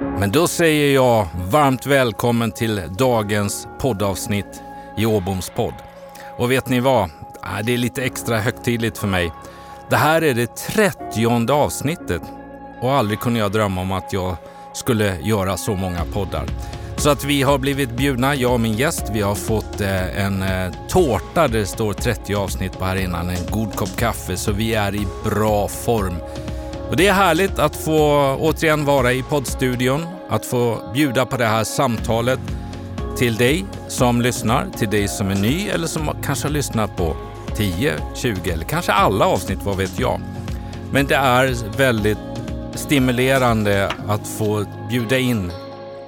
Men då säger jag varmt välkommen till dagens poddavsnitt i Åboms podd. Och vet ni vad? Ah, det är lite extra högtidligt för mig. Det här är det trettionde avsnittet och aldrig kunde jag drömma om att jag skulle göra så många poddar. Så att vi har blivit bjudna, jag och min gäst. Vi har fått eh, en eh, tårta där det står 30 avsnitt på här innan, en god kopp kaffe, så vi är i bra form. Och det är härligt att få återigen vara i poddstudion, att få bjuda på det här samtalet till dig som lyssnar, till dig som är ny eller som kanske har lyssnat på 10, 20 eller kanske alla avsnitt, vad vet jag. Men det är väldigt stimulerande att få bjuda in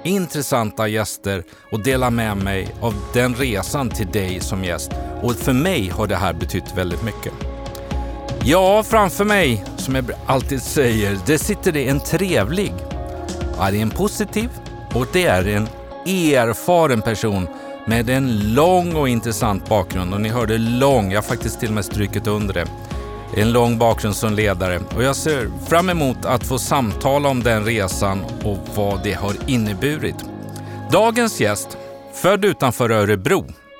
intressanta gäster och dela med mig av den resan till dig som gäst. Och för mig har det här betytt väldigt mycket. Ja, framför mig, som jag alltid säger, det sitter det en trevlig, ja, det är en positiv och det är en erfaren person med en lång och intressant bakgrund. Och ni hörde lång, jag har faktiskt till och med strukit under det. En lång bakgrund som ledare och jag ser fram emot att få samtala om den resan och vad det har inneburit. Dagens gäst, född utanför Örebro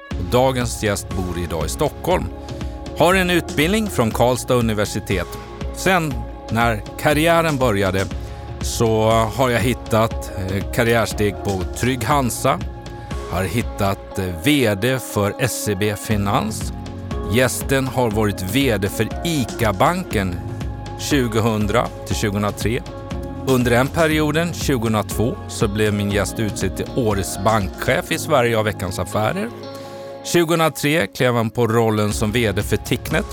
och dagens gäst bor idag i Stockholm. Har en utbildning från Karlstad universitet. Sen när karriären började så har jag hittat eh, karriärsteg på Trygg Hansa, har hittat eh, VD för SEB Finans. Gästen har varit VD för ICA-banken 2000 till 2003. Under den perioden, 2002, så blev min gäst utsedd till Årets bankchef i Sverige av Veckans Affärer. 2003 klev han på rollen som VD för Ticknet.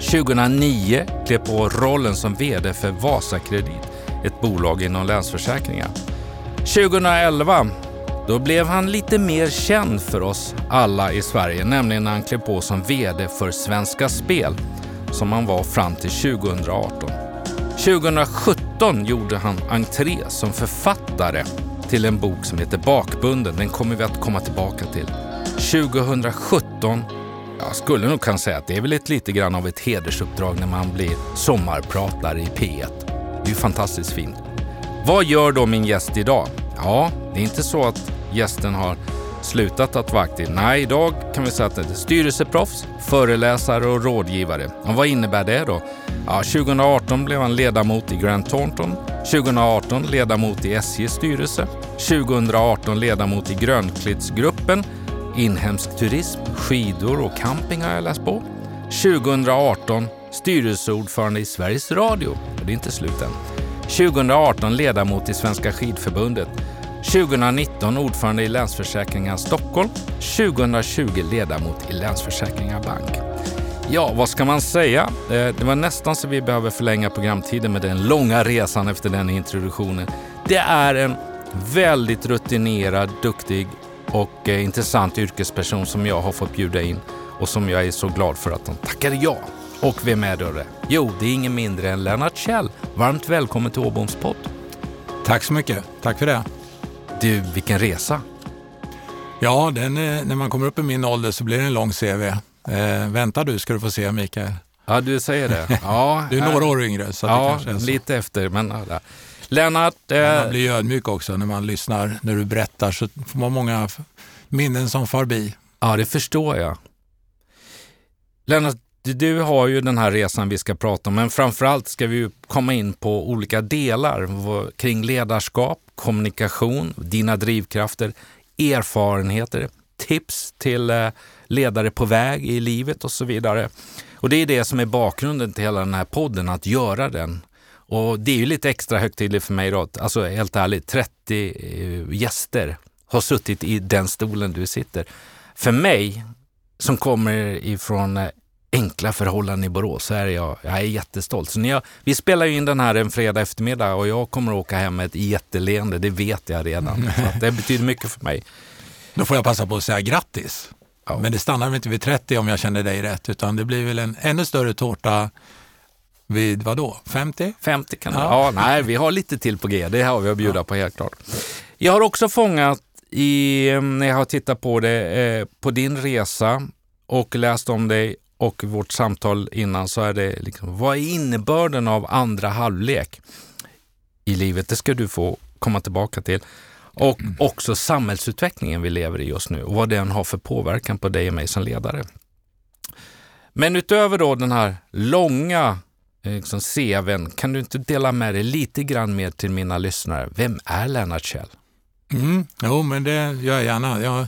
2009 klev på rollen som VD för Vasakredit, ett bolag inom Länsförsäkringar. 2011 då blev han lite mer känd för oss alla i Sverige, nämligen när han klev på som VD för Svenska Spel, som han var fram till 2018. 2017 gjorde han entré som författare till en bok som heter Bakbunden. Den kommer vi att komma tillbaka till. 2017, jag skulle nog kunna säga att det är väl ett lite grann av ett hedersuppdrag när man blir sommarpratare i P1. Det är ju fantastiskt fint. Vad gör då min gäst idag? Ja, det är inte så att gästen har slutat att vara aktiv. Nej, idag kan vi säga att det är styrelseproffs, föreläsare och rådgivare. Och vad innebär det då? Ja, 2018 blev han ledamot i Grand Thornton. 2018 ledamot i SJs styrelse. 2018 ledamot i Grönklittsgruppen. Inhemsk turism, skidor och camping har jag läst på. 2018 styrelseordförande i Sveriges Radio. Och det är inte slut än. 2018 ledamot i Svenska skidförbundet. 2019 ordförande i Länsförsäkringar Stockholm. 2020 ledamot i Länsförsäkringar Bank. Ja, vad ska man säga? Eh, det var nästan så vi behöver förlänga programtiden med den långa resan efter den introduktionen. Det är en väldigt rutinerad, duktig och eh, intressant yrkesperson som jag har fått bjuda in och som jag är så glad för att de tackade ja. Och vem är det? Jo, det är ingen mindre än Lennart Kjell. Varmt välkommen till Åboms podd. Tack så mycket. Tack för det. Du, vilken resa. Ja, den, när man kommer upp i min ålder så blir det en lång CV. Eh, vänta du ska du få se Mikael. Ja, du säger det. Ja, du är några år yngre. Så ja, lite efter. Men, ja. Lennart... Eh... Man blir ödmjuk också när man lyssnar, när du berättar så får man många minnen som far bi. Ja, det förstår jag. Lennart, du har ju den här resan vi ska prata om, men framförallt ska vi komma in på olika delar kring ledarskap, kommunikation, dina drivkrafter, erfarenheter, tips till eh, ledare på väg i livet och så vidare. Och det är det som är bakgrunden till hela den här podden, att göra den. Och det är ju lite extra högtidligt för mig då, alltså helt ärligt, 30 eh, gäster har suttit i den stolen du sitter. För mig som kommer ifrån eh, enkla förhållanden i Borås så är jag, jag är jättestolt. Så när jag, vi spelar ju in den här en fredag eftermiddag och jag kommer att åka hem med ett jätteleende, det vet jag redan. Det betyder mycket för mig. Då får jag passa på att säga grattis. Ja. Men det stannar väl inte vid 30 om jag känner dig rätt, utan det blir väl en ännu större tårta vid vad då? 50? 50 kan det ja. ja, nej, vi har lite till på G. Det har vi att bjuda ja. på helt klart. Jag har också fångat i, när jag har tittat på det, eh, på din resa och läst om dig och vårt samtal innan så är det liksom, vad är innebörden av andra halvlek i livet? Det ska du få komma tillbaka till. Och också samhällsutvecklingen vi lever i just nu och vad den har för påverkan på dig och mig som ledare. Men utöver då den här långa Eh, liksom, CVn, kan du inte dela med dig lite grann mer till mina lyssnare? Vem är Lennart Kjell? Mm, jo, men det gör jag gärna. Jag,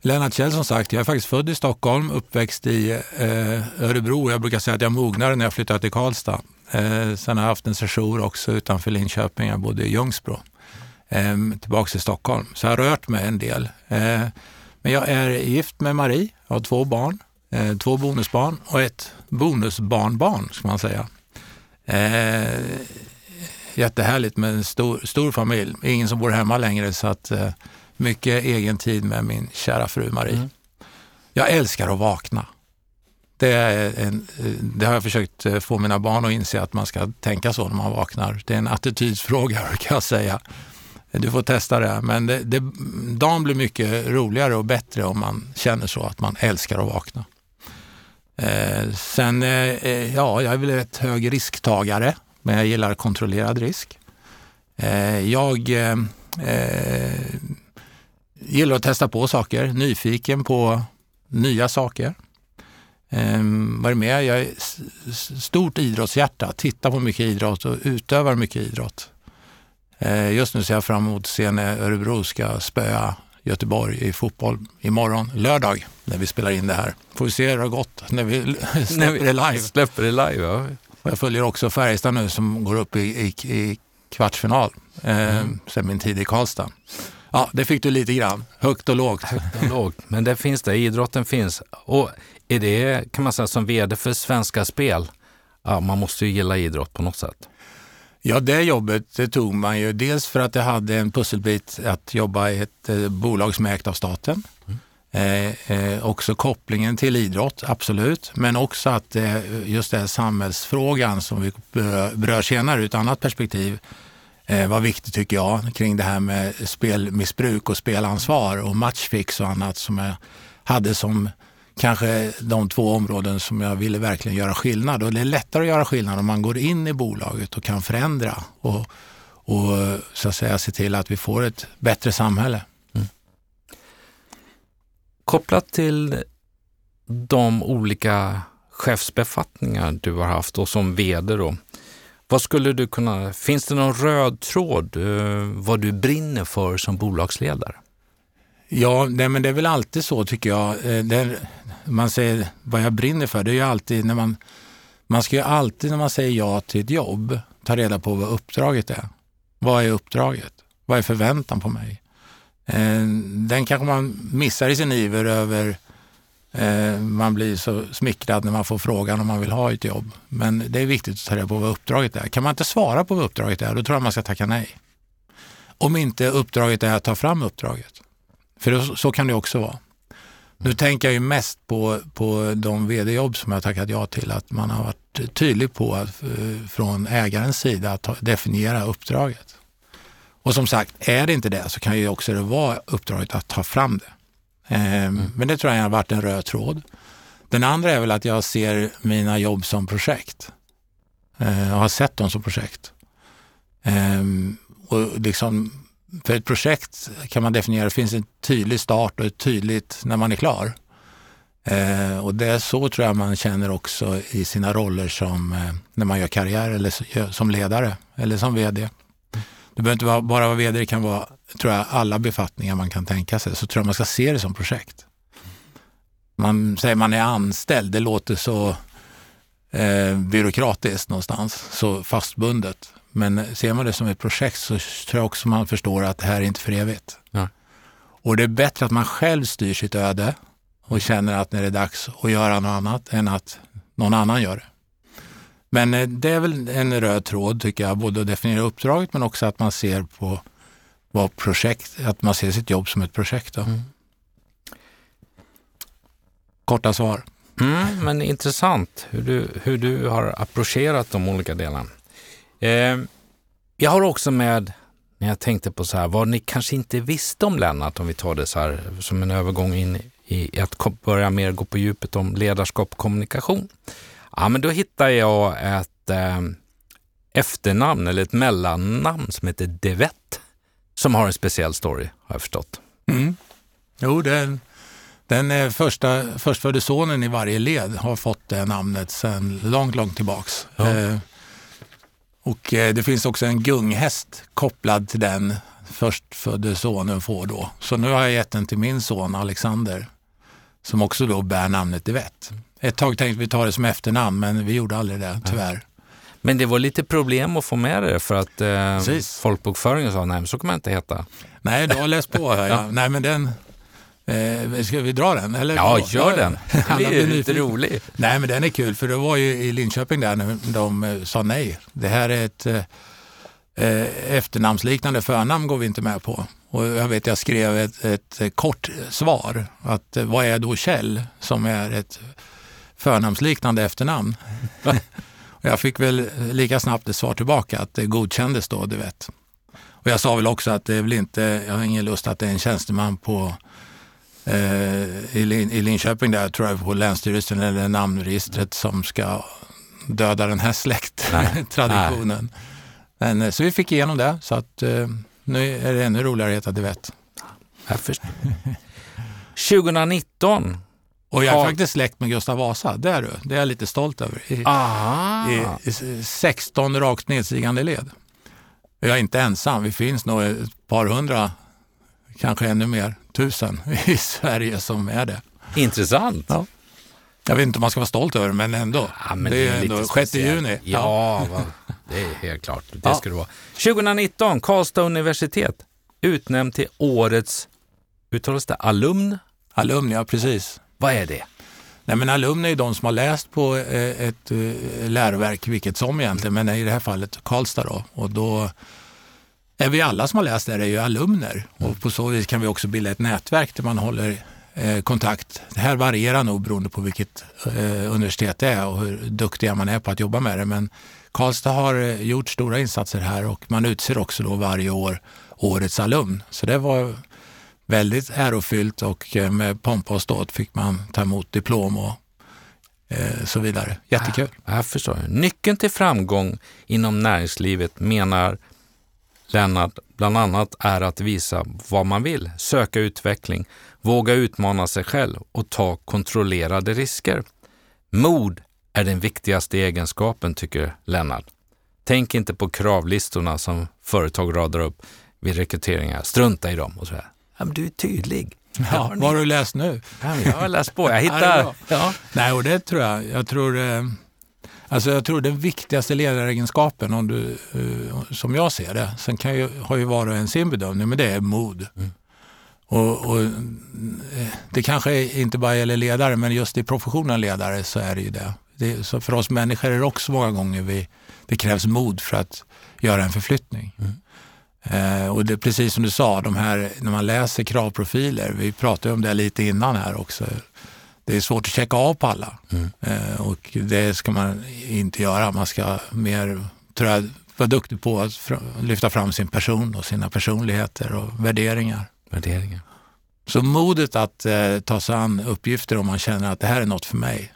Lennart Kjell som sagt, jag är faktiskt född i Stockholm, uppväxt i eh, Örebro. Jag brukar säga att jag mognade när jag flyttade till Karlstad. Eh, sen har jag haft en sejour också utanför Linköping. Jag bodde i Ljungsbro. Eh, tillbaka till Stockholm. Så jag har rört mig en del. Eh, men jag är gift med Marie, jag har två barn. Eh, två bonusbarn och ett bonusbarnbarn, ska man säga. Eh, jättehärligt med en stor, stor familj. Ingen som bor hemma längre så att eh, mycket egen tid med min kära fru Marie. Mm. Jag älskar att vakna. Det, en, det, har jag försökt eh, få mina barn att inse att man ska tänka så när man vaknar. Det är en attitydsfråga kan jag säga. Du får testa det. Men det, det, dagen blir mycket roligare och bättre om man känner så att man älskar att vakna. Eh, sen, eh, eh, ja, jag är väl ett hög risktagare, men jag gillar kontrollerad risk. Eh, jag eh, eh, gillar att testa på saker, nyfiken på nya saker. Eh, varit med, jag är stort idrottshjärta, tittar på mycket idrott och utövar mycket idrott. Eh, just nu ser jag fram emot att se när Örebro ska spöa Göteborg i fotboll imorgon, lördag, när vi spelar in det här. Får vi se hur det har gått när vi släpper det live. Släpper det live, ja. Jag följer också Färjestad nu som går upp i, i, i kvartsfinal eh, mm. sen min tid i Karlstad. Ja, det fick du lite grann. Högt och lågt. Högt och lågt. Men det finns det, idrotten finns. Och är det, kan man säga, som vd för Svenska Spel, ja, man måste ju gilla idrott på något sätt. Ja, det jobbet det tog man ju dels för att det hade en pusselbit att jobba i ett eh, bolag som är ägt av staten. Mm. Eh, eh, också kopplingen till idrott, absolut. Men också att eh, just den samhällsfrågan som vi berör senare ur ett annat perspektiv eh, var viktigt tycker jag kring det här med spelmissbruk och spelansvar och matchfix och annat som jag hade som kanske de två områden som jag ville verkligen göra skillnad. Och det är lättare att göra skillnad om man går in i bolaget och kan förändra och, och så att säga se till att vi får ett bättre samhälle. Mm. Kopplat till de olika chefsbefattningar du har haft och som vd då. Vad skulle du kunna, finns det någon röd tråd eh, vad du brinner för som bolagsledare? Ja, nej, men det är väl alltid så tycker jag. Eh, det, man säger vad jag brinner för, det är ju alltid när man, man ska ju alltid när man säger ja till ett jobb ta reda på vad uppdraget är. Vad är uppdraget? Vad är förväntan på mig? Eh, den kanske man missar i sin iver över eh, man blir så smickrad när man får frågan om man vill ha ett jobb. Men det är viktigt att ta reda på vad uppdraget är. Kan man inte svara på vad uppdraget är, då tror jag man ska tacka nej. Om inte uppdraget är att ta fram uppdraget. För så kan det också vara. Nu tänker jag ju mest på, på de vd-jobb som jag tackat ja till, att man har varit tydlig på att, eh, från ägarens sida att definiera uppdraget. Och som sagt, är det inte det så kan ju också det vara uppdraget att ta fram det. Eh, mm. Men det tror jag har varit en röd tråd. Den andra är väl att jag ser mina jobb som projekt. Eh, jag har sett dem som projekt. Och liksom för ett projekt kan man definiera, det finns en tydlig start och ett tydligt när man är klar. Eh, och det är så tror jag man känner också i sina roller som eh, när man gör karriär eller som ledare eller som vd. Det behöver inte vara, bara vara vd, det kan vara tror jag, alla befattningar man kan tänka sig. Så tror jag man ska se det som projekt. Man säger man är anställd, det låter så eh, byråkratiskt någonstans, så fastbundet. Men ser man det som ett projekt så tror jag också man förstår att det här är inte för evigt. Ja. Och det är bättre att man själv styr sitt öde och känner att när det är dags att göra något annat än att någon annan gör det. Men eh, det är väl en röd tråd tycker jag, både att definiera uppdraget men också att man ser på vad projekt, att man ser sitt jobb som ett projekt. Mm. Korta svar. Mm, men intressant hur du, hur du har approcherat de olika delarna. Eh, jag har också med, när jag tänkte på så här, vad ni kanske inte visste om Lennart, om vi tar det så här som en övergång in i att börja mer gå på djupet om ledarskap och kommunikation. Ja, men då hittade jag ett eh, efternamn eller ett mellannamn som heter Devett. som har en speciell story, har jag förstått. Mm. Jo, den, den första, förstfödde sonen i varje led har fått det namnet sedan långt, långt tillbaks. Ja. Eh, och eh, det finns också en gunghäst kopplad till den förstfödde sonen får då. Så nu har jag gett den till min son Alexander som också då bär namnet Ivett. Ett tag tänkte vi ta det som efternamn men vi gjorde aldrig det tyvärr. Men det var lite problem att få med det för att eh, folkbokföringen sa nej, så kan man inte heta. Nej, du har läst på. Hör jag. Nej, men den... Eh, ska vi dra den? Eller? Ja, gör den. Det är blir lite rolig. Nej, men den är kul för det var ju i Linköping där när de eh, sa nej. Det här är ett eh, eh, efternamnsliknande förnamn går vi inte med på. Och jag vet, jag skrev ett, ett kort svar. Att eh, vad är då Kjell som är ett förnamnsliknande efternamn? och jag fick väl lika snabbt ett svar tillbaka att det godkändes då, du vet. Och jag sa väl också att det är väl inte, jag har ingen lust att det är en tjänsteman på eh, i, Lin, i Linköping där, tror jag, på Länsstyrelsen eller namnregistret som ska döda den här släkttraditionen. Men, eh, så vi fick igenom det, så att eh, nu är det ännu roligare att heta Divett. Jag förstår. 2019. Och jag är Ja. faktiskt släkt med Gustav Vasa, det är du. Det är jag lite stolt över. I, i, i 16 rakt nedstigande led. Jag är inte ensam, vi finns nog ett par hundra, kanske ännu mer, tusen i Sverige som är det. Intressant. Ja. Jag vet inte om man ska vara stolt över det, men ändå. Ja, men det är, lite ändå 6 speciellt. juni. Ja, va, det är helt klart. Det Ja. ska det vara. 2019, Karlstad universitet utnämnd till årets, uttalas det alumn? Alumni, ja precis. Vad är det? Nej, men alumni är de som har läst på eh, ett eh, läroverk, vilket som egentligen, men i det här fallet Karlstad då. Och då är vi alla som har läst där är ju alumner och på så vis kan vi också bilda ett nätverk där man håller eh, kontakt. Det här varierar nog beroende på vilket eh, universitet det är och hur duktiga man är på att jobba med det. Men Karlstad har eh, gjort stora insatser här och man utser också då varje år årets alumn. Så det var väldigt ärofyllt och eh, med pompa och ståt fick man ta emot diplom och eh, så vidare. Jättekul. Jag förstår. Nyckeln till framgång inom näringslivet menar Lennart bland annat är att visa vad man vill, söka utveckling, våga utmana sig själv och ta kontrollerade risker. Mod är den viktigaste egenskapen, tycker Lennart. Tänk inte på kravlistorna som företag radar upp vid rekryteringar. Strunta i dem och så här. Ja, men du är tydlig. Ja, vad har du läst nu? Ja, jag har läst på. Jag Ja, det är hittar... Ja. Nej, och det tror jag. Jag tror, eh, alltså jag tror den viktigaste ledaregenskapen, om du, eh, som jag ser det, sen kan ju, har ju var och en sin bedömning, men det är mod. Och, och, eh, det kanske inte bara gäller ledare, men just i professionen ledare så är det ju det. det så för oss människor är det också många gånger vi, det krävs mod för att göra en förflyttning. Eh, och det precis som du sa, de här, när man läser kravprofiler, vi pratade om det lite innan här också, det är svårt att checka av på alla. Eh, och det ska man inte göra. Man ska mer, tror jag, vara duktig på att fr- lyfta fram sin person och sina personligheter och värderingar. Värderingar. Så modet att eh, ta sig an uppgifter om man känner att det här är något för mig.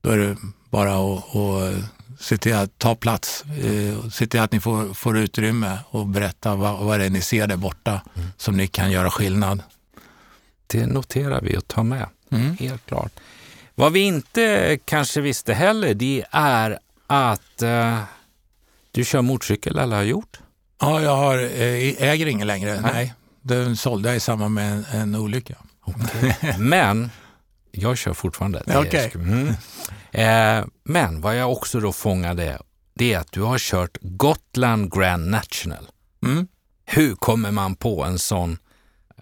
Då är det bara att, att se till att ta plats. Eh, se till att ni får, får utrymme och berätta vad, vad det är ni ser där borta som ni kan göra skillnad. Det noterar vi och tar med. Mm. Helt klart. Vad vi inte kanske visste heller, det är att eh, du kör motorcykel eller har gjort. Ja, jag har, eh, äger ingen längre. Nej. Nej. Den sålde jag i samband med en, en olycka. Men jag kör fortfarande. Okej. Mm. Eh, men vad jag också då fångade, det är att du har kört Gotland Grand National. Mm. Hur kommer man på en sån,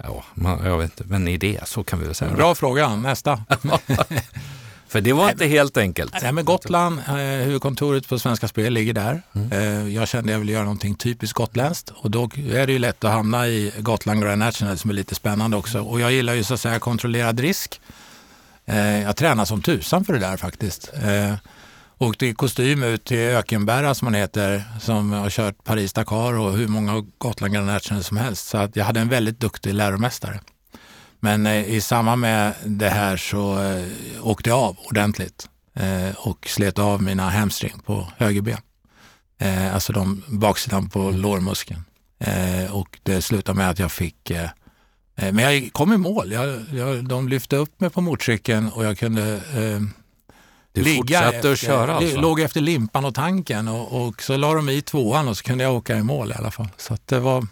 ja, man, jag vet inte, en idé, så kan vi väl säga. Bra fråga, nästa. För det var inte helt enkelt. Nej, men Gotland, eh, huvudkontoret på Svenska Spel ligger där. Eh, jag kände att jag ville göra någonting typiskt gotländskt och då är det ju lätt att hamna i Gotland Grand National som är lite spännande också. Och jag gillar ju så att säga kontrollerad risk. Eh, jag tränar som tusan för det där faktiskt. Åkte i kostym ut till Ökenberga som man heter, som har kört Paris-Dakar och hur många Gotland Grand National som helst. Så att jag hade en väldigt duktig läromästare. Men eh, i samband med det här så eh, åkte jag av ordentligt eh, och slet av mina hamstring på höger ben. Eh, alltså de baksidan på lårmuskeln. Eh, och det slutade med att jag fick men jag kom i mål. Jag, jag, de lyfte upp mig på motorcykeln och jag kunde du ligga efter, att köra alltså? Låg efter limpan och tanken och, och, så la de i tvåan och så kunde jag åka i mål i alla fall. Så det var,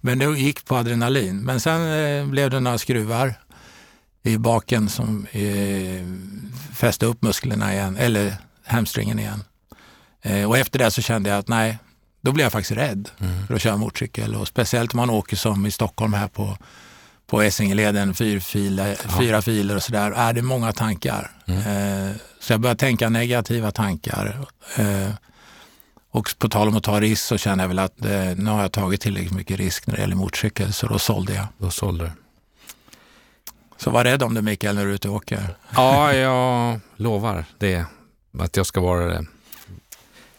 men det gick på adrenalin. Men sen eh, blev det några skruvar i baken som eh, fäste upp musklerna igen, eller hamstringen igen. Eh, och efter det så kände jag att nej, då blir jag faktiskt rädd mm. för att köra motorcykel. Och speciellt om man åker som i Stockholm här på, på Essingeleden, fyra filer, ja. fyra filer och sådär, är det många tankar. Mm. Eh, så jag började tänka negativa tankar. Eh, och på tal om att ta risk så känner jag väl att eh, nu har jag tagit tillräckligt mycket risk när det gäller motorcykel, så då sålde jag. Då sålde du. Så var rädd om det Mikael när du är ute och åker. Ja, jag lovar det. Att jag ska vara det.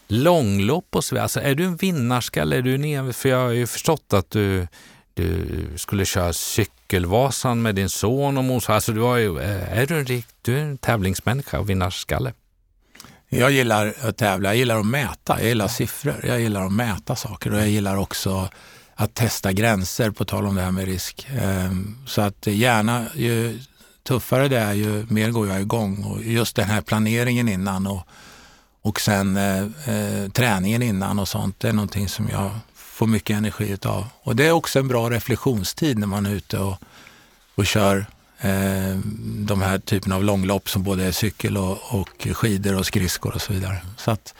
Långlopp och så vidare. Alltså, är du en vinnarskalle? Är du en För jag har ju förstått att du, du skulle köra Cykelvasan med din son och morsa. Alltså, du har ju, eh, är du en, du är en tävlingsmänniska och vinnarskalle? Jag gillar att tävla. Jag gillar att mäta. Jag gillar siffror. Jag gillar att mäta saker och jag gillar också att testa gränser, på tal om det här med risk. Ehm, så att gärna, ju tuffare det är, ju mer går jag igång. Och just den här planeringen innan och, och sen eh, eh, träningen innan och sånt, det är någonting som jag får mycket energi av. Och det är också en bra reflektionstid när man är ute och, och kör eh, de här typen av långlopp som både är cykel och, och skidor och skridskor och så vidare. Så att,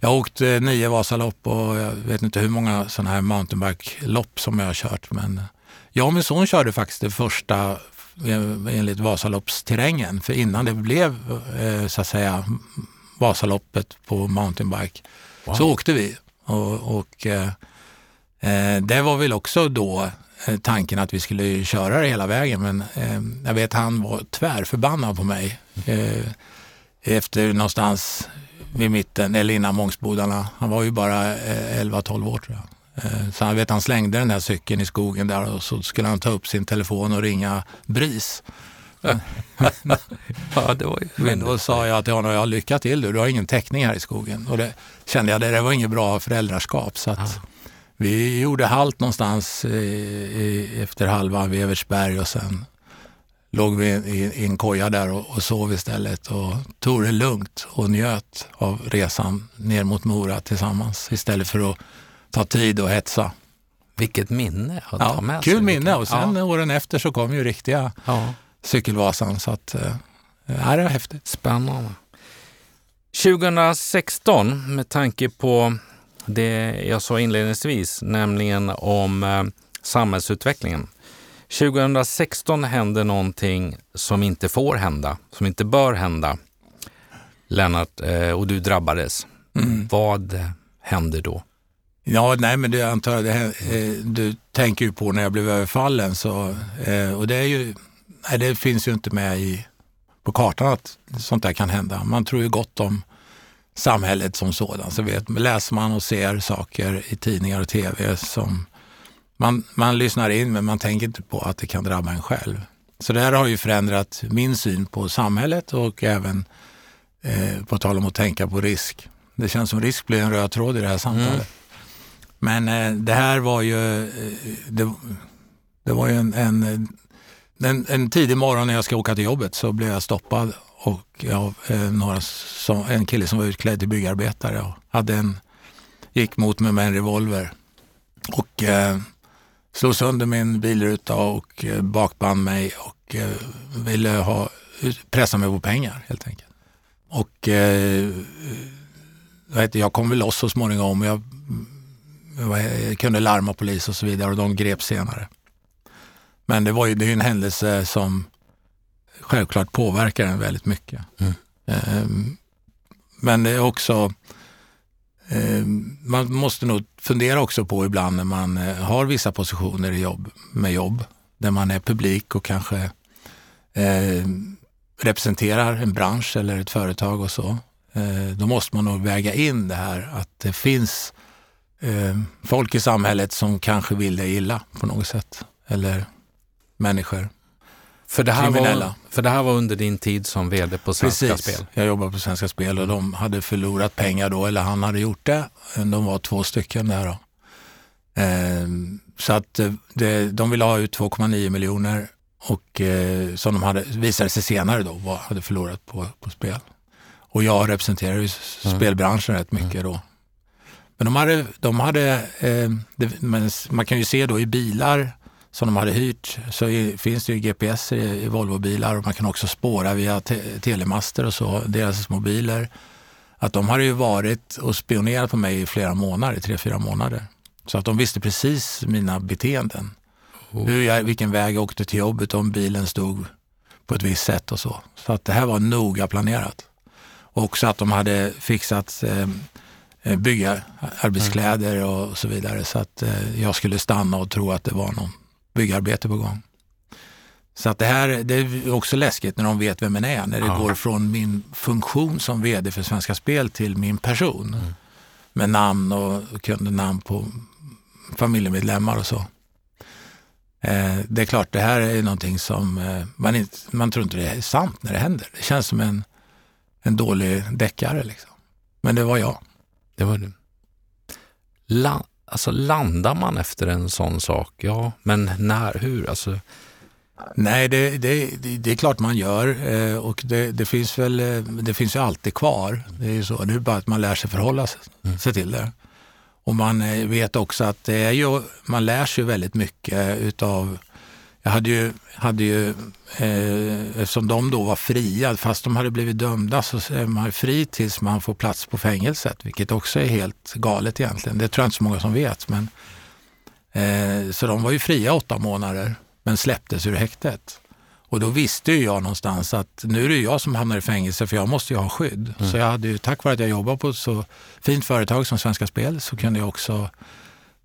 jag har åkt eh, nio Vasalopp och jag vet inte hur många sådana här mountainbike-lopp som jag har kört. Men jag och min son körde faktiskt det första eh, enligt Vasaloppsterrängen. För innan det blev eh, så att säga Vasaloppet på mountainbike wow. så åkte vi. Och, och eh, det var väl också då tanken att vi skulle köra det hela vägen. Men eh, jag vet han var tvärförbannad på mig. Eh, efter någonstans vid mitten, eller innan Mångsbodarna. Han var ju bara 11-12 eh, år tror jag. Eh, så han vet han slängde den här cykeln i skogen där och så skulle han ta upp sin telefon och ringa BRIS. ja, det var ju Men då sa jag till honom, ja, lycka till du, du har ingen täckning här i skogen. Och det kände jag, det, det var inget bra föräldraskap. Så att ja. Vi gjorde halt någonstans i, efter halva vid Evertsberg och sen låg vi i, en koja där och, sov istället och tog det lugnt och njöt av resan ner mot Mora tillsammans istället för att ta tid och hetsa. Vilket minne att ja, ta med Kul minne och sen ja. åren efter så kom ju riktiga ja. Cykelvasan så att äh, det var häftigt. Spännande. 2016 med tanke på det jag sa inledningsvis, nämligen om eh, samhällsutvecklingen. 2016 hände någonting som inte får hända, som inte bör hända. Lennart, eh, och du drabbades. Mm. Vad hände då? Ja, nej men det antar jag, det, eh, du tänker ju på när jag blev överfallen. Så, och det, är ju, nej, det finns ju inte med i, på kartan att sånt där kan hända. Man tror ju gott om samhället som sådant. Så vet, läser man och ser saker i tidningar och tv som man, man lyssnar in men man tänker inte på att det kan drabba en själv. Så det här har ju förändrat min syn på samhället och även eh, på tal om att tänka på risk. Det känns som risk blir en röd tråd i det här samtalet. Mm. Men eh, det här var ju, eh, det, det, var ju en, en, en, en, tidig morgon när jag ska åka till jobbet så blev jag stoppad och av eh, några som, en kille som var utklädd till byggarbetare och hade en, gick mot mig med en revolver. Och eh, slog sönder min bilruta och eh, bakband mig och eh, ville ha, pressa mig på pengar helt enkelt. Och eh, jag kom väl loss så småningom. Jag, jag kunde larma polis och så vidare och de grep senare. Men det var ju det är en händelse som självklart påverkar en väldigt mycket. Mm. Ehm, men det är också Eh, man måste nog fundera också på ibland när man eh, har vissa positioner i jobb, med jobb, där man är publik och kanske eh, representerar en bransch eller ett företag och så. Då måste man nog väga in det här att det finns folk i samhället som kanske vill dig illa på något sätt. Eller människor. För det, här var, för det här var under din tid som vd på Svenska Precis. Spel? jag jobbade på Svenska Spel och de hade förlorat pengar då, eller han hade gjort det. De var två stycken där. Då. Eh, Så att eh, det, de ville ha ut 2,9 miljoner och eh, som de hade, visade sig senare då var, hade förlorat på, på spel. Och jag representerar ju mm. spelbranschen rätt mycket mm. då. Men de hade, de hade eh, det, men man kan ju se då i bilar som de hade hyrt så är, finns det ju GPS i, i Volvobilar och man kan också spåra via te, telemaster och så, deras mobiler. Att de hade ju varit och spionerat på mig i flera månader, tre, fyra månader. Så att de visste precis mina beteenden. Oh. Hur jag, vilken väg jag åkte till jobbet om bilen stod på ett visst sätt och så. Så att det här var noga planerat. Och också att de hade fixat eh, eh bygga arbetskläder och så vidare så att eh, jag skulle stanna och tro att det var någon byggarbete på gång. Så att det här det är också läskigt när de vet vem man är, när det ja. går från min funktion som vd för Svenska Spel till min person. Mm. Med namn och kundnamn på familjemedlemmar och så. Eh, det är klart, det här är någonting som eh, man, inte, man tror inte det är sant när det händer. Det känns som en, en dålig deckare. Liksom. Men det var jag. Det var du. La, alltså landar man efter en sån sak? Ja, men när, hur? Alltså... Nej, det, det, det, är klart man gör eh, och det, det, finns väl, det finns ju alltid kvar. Det är ju så, det är bara att man lär sig förhålla sig, mm. sig till det. Och man eh, vet också att det är ju, man lär sig väldigt mycket utav jag hade ju, hade ju eh, eftersom de då var fria, fast de hade blivit dömda, så är man fri tills man får plats på fängelset, vilket också är helt galet egentligen. Det tror jag inte så många som vet. Men, eh, så de var ju fria åtta månader, men släpptes ur häktet. Och då visste ju jag någonstans att nu är det jag som hamnar i fängelse för jag måste ju ha skydd. Mm. Så jag hade ju, tack vare att jag jobbar på ett så fint företag som Svenska Spel så kunde jag också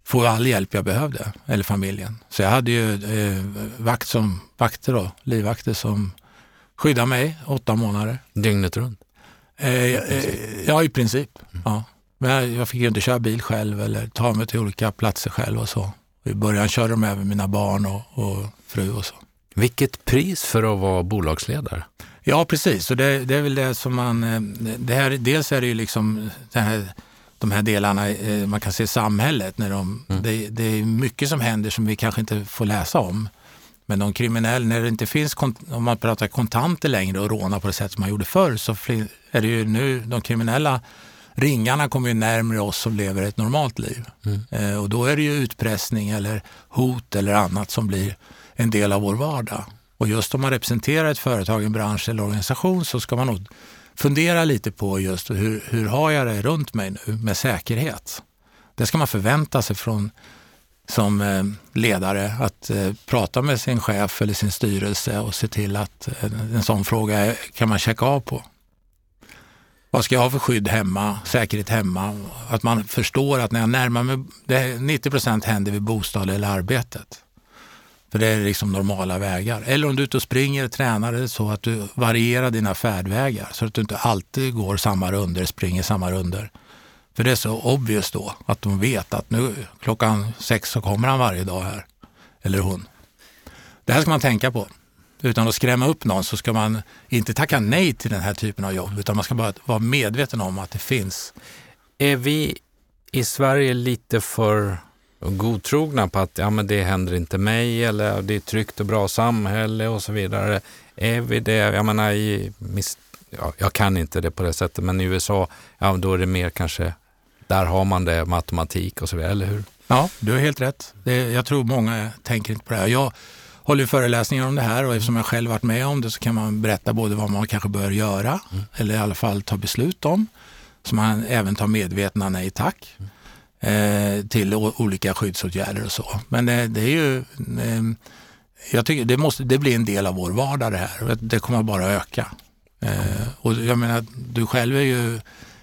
få all hjälp jag behövde, eller familjen. Så jag hade ju eh, vakt som, vakter då, livvakter som skyddade mig åtta månader. Dygnet runt? Eh, eh, ja, i princip. Mm. Ja. Men jag fick ju inte köra bil själv eller ta mig till olika platser själv och så. I början körde de även mina barn och, och fru och så. Vilket pris för att vara bolagsledare? Ja, precis. Och det, det är väl det som man... Eh, det här, dels är det ju liksom det här, de här delarna, eh, man kan se samhället. När de, mm. det, det, är mycket som händer som vi kanske inte får läsa om. Men de kriminella, när det inte finns, om man pratar kontanter längre och råna på det sätt som man gjorde förr, så är det ju nu de kriminella ringarna kommer ju närmare oss som lever ett normalt liv. Mm. Eh, och då är det ju utpressning eller hot eller annat som blir en del av vår vardag. Och just om man representerar ett företag, en bransch eller organisation så ska man nog fundera lite på just hur, hur har jag det runt mig nu med säkerhet? Det ska man förvänta sig från som eh, ledare att eh, prata med sin chef eller sin styrelse och se till att eh, en sån fråga kan man checka av på. Vad ska jag ha för skydd hemma, säkerhet hemma? Att man förstår att när jag närmar mig, 90 procent händer vid bostad eller arbetet. För det är liksom normala vägar. Eller om du är ute och springer och tränar så att du varierar dina färdvägar så att du inte alltid går samma runder, springer samma runder. För det är så obvious då att de vet att nu klockan sex så kommer han varje dag här. Eller hon. Det här ska man tänka på. Utan att skrämma upp någon så ska man inte tacka nej till den här typen av jobb utan man ska bara vara medveten om att det finns. Är vi i Sverige lite för och godtrogna på att ja, men det händer inte mig eller det är ett tryggt och bra samhälle och så vidare. Är vi det? Jag menar, i, ja, jag kan inte det på det sättet, men i USA, ja, då är det mer kanske, där har man det, matematik och så vidare, eller hur? Ja, du har helt rätt. Det, jag tror många tänker inte på det här. Jag håller föreläsningar om det här och eftersom jag själv varit med om det så kan man berätta både vad man kanske bör göra mm. eller i alla fall ta beslut om. Så man även tar medvetna nej tack. Mm till olika skyddsåtgärder och så. Men det, det är ju, eh, jag tycker det, måste, det blir en del av vår vardag det här. Det kommer bara att öka. Eh, och jag menar, du själv är ju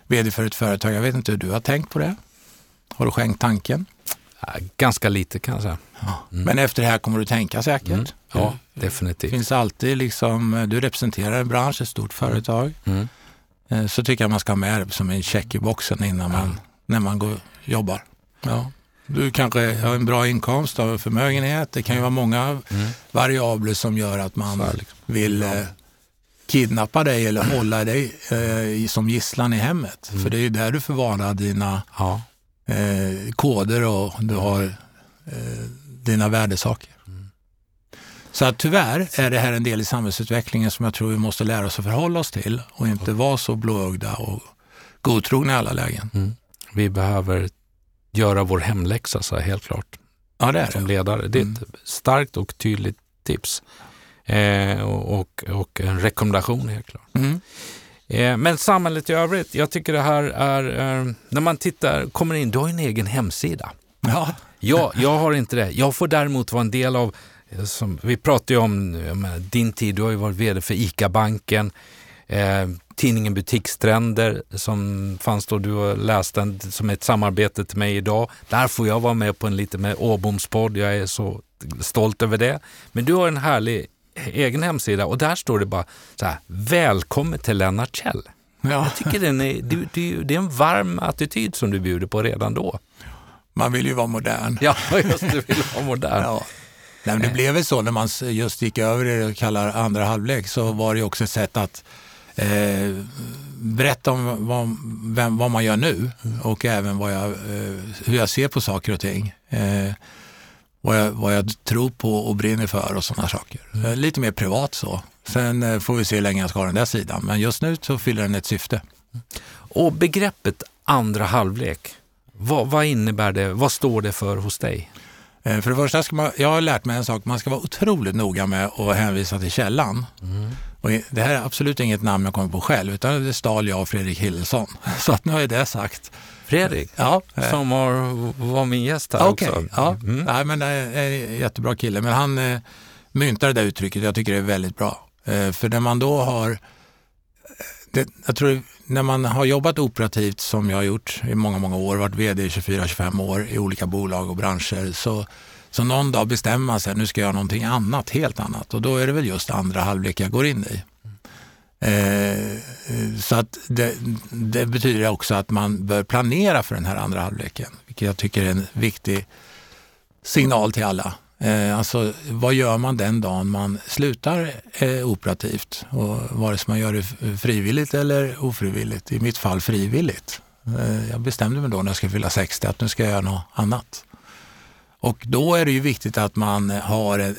vd för ett företag. Jag vet inte hur du har tänkt på det? Har du skänkt tanken? Ganska lite kan jag säga. Mm. Men efter det här kommer du tänka säkert? Mm. Ja, definitivt. finns alltid liksom, du representerar en bransch, ett stort företag. Mm. Eh, så tycker jag man ska ha med det som en check i boxen innan man, när man går jobbar. Ja. Du kanske har en bra inkomst av förmögenhet. Det kan ju vara många mm. variabler som gör att man liksom. vill eh, kidnappa dig eller hålla dig eh, som gisslan i hemmet. Mm. För det är ju där du förvarar dina ja. eh, koder och du har eh, dina värdesaker. Mm. Så att tyvärr är det här en del i samhällsutvecklingen som jag tror vi måste lära oss att förhålla oss till och inte vara så blåögda och godtrogna i alla lägen. Vi behöver göra vår hemläxa, så helt klart. Ja, det är Som ledare. Det är ett mm. starkt och tydligt tips. Eh, och, och, en rekommendation helt klart. Mm. Eh, men samhället i övrigt, jag tycker det här är, eh, när man tittar, kommer in, du har ju en egen hemsida. Ja. Jag, jag har inte det. Jag får däremot vara en del av, eh, som, vi pratar ju om menar, din tid, du har ju varit vd för ICA-banken, eh, tidningen Butikstrender som fanns då, du läste den som ett samarbete till mig idag. Där får jag vara med på en lite med Åbomspodd, jag är så stolt över det. Men du har en härlig egen hemsida och där står det bara så här, välkommen till Lennart Kjell. Ja. Jag tycker den är, det, det, det är en varm attityd som du bjuder på redan då. Man vill ju vara modern. Ja, just du vill vara modern. ja. Nej, det blev väl så när man just gick över i det och kallar andra halvlek så var det också ett sätt att eh, berätta om vad, vem, vad, man gör nu och även jag, eh, hur jag ser på saker och ting. Eh, vad jag, vad jag tror på och brinner för och sådana saker. Mm. Lite mer privat så. Sen eh, får vi se hur länge jag ska ha den där sidan, men just nu så fyller den ett syfte. Och begreppet andra halvlek, vad, vad innebär det? Vad står det för hos dig? Eh, för det första ska man, jag har lärt mig en sak, man ska vara otroligt noga med att hänvisa till källan. Mm. Och det här är absolut inget namn jag kommer på själv, utan det stal jag av Fredrik Hillesson. Så att nu har jag det sagt. Fredrik, ja. som var, var min gäst här okay. också. Ja, mm. Nej, men det är en jättebra kille. Men han eh, myntar det där uttrycket. Jag tycker det är väldigt bra. Eh, för när man då har, det, jag tror när man har jobbat operativt som jag har gjort i många, många år, varit vd i 24-25 år i olika bolag och branscher, så, så någon dag bestämmer man sig, nu ska jag göra någonting annat, helt annat. Och då är det väl just andra halvlek jag går in i. Eh, eh, så att det, det, betyder också att man bör planera för den här andra halvleken, vilket jag tycker är en viktig signal till alla. Eh, alltså vad gör man den dagen man slutar eh, operativt? Och vare sig man gör det frivilligt eller ofrivilligt. I mitt fall frivilligt. Eh, jag bestämde mig då när jag skulle fylla 60 att nu ska jag göra något annat. Och då är det ju viktigt att man har en,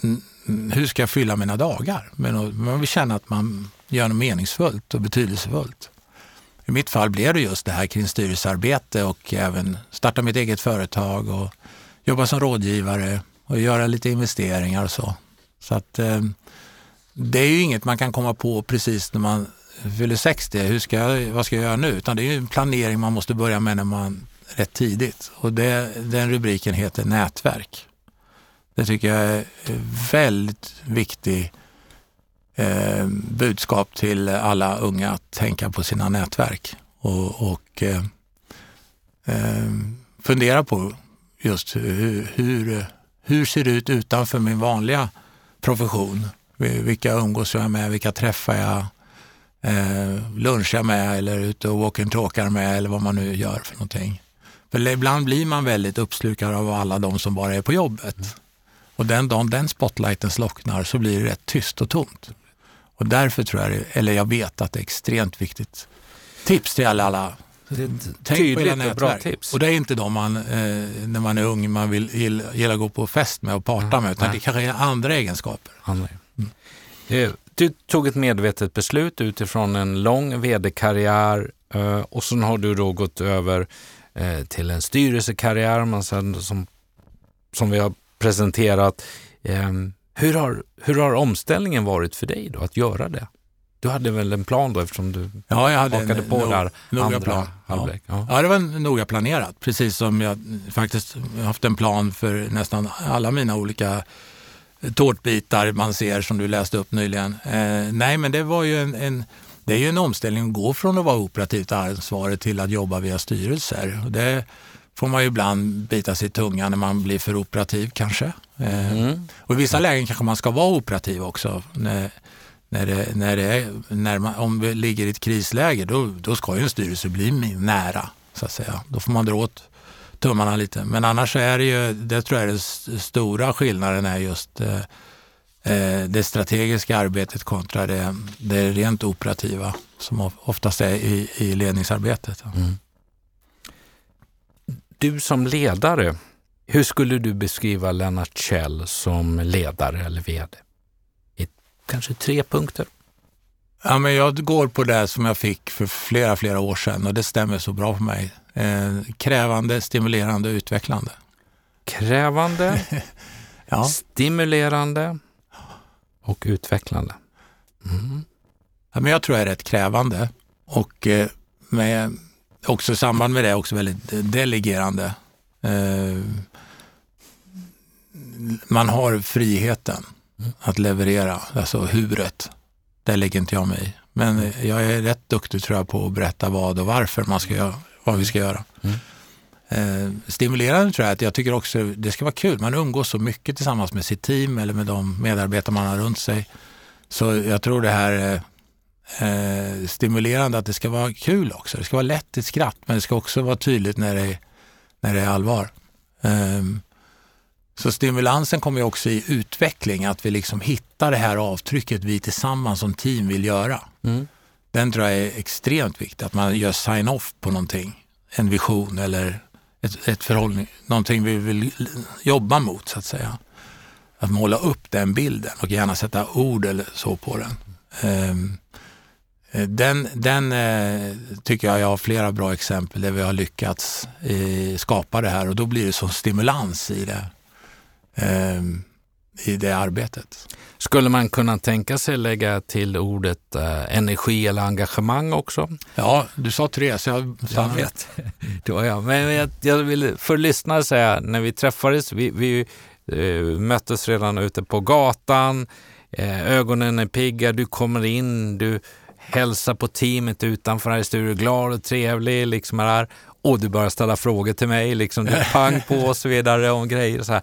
en hur ska jag fylla mina dagar? Men man vill känna att man gör något meningsfullt och betydelsefullt. I mitt fall blev det just det här kring styrelsearbete och även starta mitt eget företag och jobba som rådgivare och göra lite investeringar och så. Så att eh, det är ju inget man kan komma på precis när man fyller 60. Hur ska jag, vad ska jag göra nu? Utan det är ju en planering man måste börja med när man rätt tidigt. Och det, den rubriken heter nätverk. Det tycker jag är väldigt viktigt eh, budskap till alla unga att tänka på sina nätverk och, och eh, eh, fundera på just hur, hur, hur ser det ut utanför min vanliga profession? Vilka umgås jag med? Vilka träffar jag? Eh, lunchar med eller ute och walk and talkar med eller vad man nu gör för någonting. För ibland blir man väldigt uppslukad av alla de som bara är på jobbet. Och den dagen den spotlighten slocknar så blir det rätt tyst och tomt. Och därför tror jag, eller jag vet att det är extremt viktigt. Tips till alla, alla Tänk Tydligt och bra tips. Och det är inte de man, eh, när man är ung, man vill gilla att gå på fest med och parta med, utan Nej. det kanske är andra egenskaper. Andra. Mm. Eh, du tog ett medvetet beslut utifrån en lång vd-karriär eh, och så har du då gått över eh, till en styrelsekarriär man sen, som, som vi har presenterat. Ehm, hur har, hur har omställningen varit för dig då, att göra det? Du hade väl en plan då eftersom du ja, jag hade hakade på där andra plan. halvlek? Ja. ja. det var noga planerat. Precis som jag faktiskt haft en plan för nästan alla mina olika tårtbitar man ser som du läste upp nyligen. Eh, nej, men det var ju en, en, det är ju en omställning att gå från att vara operativt ansvarig till att jobba via styrelser. Det får man ju ibland bita sig i tungan när man blir för operativ kanske. Eh, mm. Och i vissa lägen kanske man ska vara operativ också. När, när det, när det är, när man, om vi ligger i ett krisläge, då, då ska ju en styrelse bli nära, så att säga. Då får man dra åt tummarna lite. Men annars är det ju, det tror jag är den stora skillnaden är just eh, det strategiska arbetet kontra det, det rent operativa som oftast är i, i ledningsarbetet. Mm. Du som ledare, Hur skulle du beskriva Lennart Kjell som ledare eller VD? I kanske tre punkter. Ja, men jag går på det som jag fick för flera, flera år sedan och det stämmer så bra för mig. Eh, krävande, stimulerande och utvecklande. Krävande, ja. stimulerande och utvecklande. Mm. Ja, men jag tror jag är rätt krävande och eh, med, också i samband med det också väldigt delegerande. Eh, man har friheten att leverera, alltså huret. Det lägger inte jag mig i. Men jag är rätt duktig tror jag på att berätta vad och varför man ska göra, vad vi ska göra. Mm. Eh, stimulerande tror jag att jag tycker också det ska vara kul. Man umgås så mycket tillsammans med sitt team eller med de medarbetare man har runt sig. Så jag tror det här är eh, stimulerande att det ska vara kul också. Det ska vara lätt ett skratt men det ska också vara tydligt när det, när det är allvar. Eh, så stimulansen kommer ju också i utveckling, att vi liksom hittar det här avtrycket vi tillsammans som team vill göra. Mm. Den tror jag är extremt viktig, att man gör sign-off på någonting. En vision eller ett, ett förhållning, någonting vi vill jobba mot så att säga. Att måla upp den bilden och gärna sätta ord eller så på den. Um, den, den eh, tycker jag jag har flera bra exempel där vi har lyckats eh, skapa det här och då blir det som stimulans i det eh, i det arbetet. Skulle man kunna tänka sig lägga till ordet eh, energi eller engagemang också? Ja, du sa tre så jag Jag vet, det var jag. Men jag, jag vill för lyssnare säga, när vi träffades, vi, vi eh, möttes redan ute på gatan, eh, ögonen är pigga, du kommer in, du hälsar på teamet utanför här i studion, glad och trevlig liksom här. Och du börjar ställa frågor till mig, liksom, du pang på och så vidare om grejer. Så här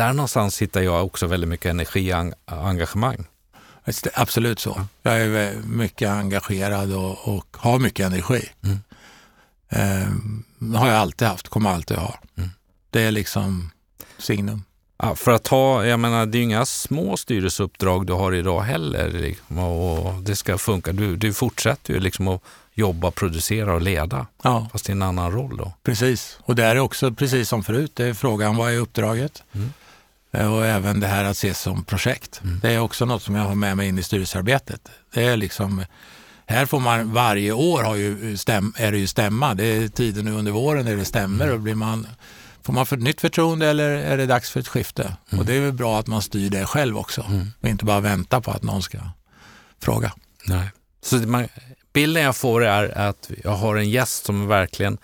där någonstans hittar jag också väldigt mycket energi och engagemang. Absolut så. Jag är mycket engagerad och, och har mycket energi. Mm. Eh, har jag alltid haft, kommer alltid ha. Mm. Det är liksom signum. Ja, för att ha, jag menar det är ju inga små styrelseuppdrag du har idag heller liksom, och det ska funka. Du, du fortsätter ju liksom att jobba, producera och leda, ja. fast i en annan roll då. Precis, och det är också precis som förut, det är frågan vad är uppdraget? Mm. Eh, och även det här att ses som projekt. Mm. Det är också något som jag har med mig in i styrelsearbetet. Det är liksom, här får man varje år har ju stäm, är det ju stämma. Det är tiden nu under våren där det stämmer mm. och blir man, får man för ett nytt förtroende eller är det dags för ett skifte? Mm. Och det är väl bra att man styr det själv också mm. och inte bara vänta på att någon ska fråga. Nej. Så man, bilden jag får är att jag har en gäst som verkligen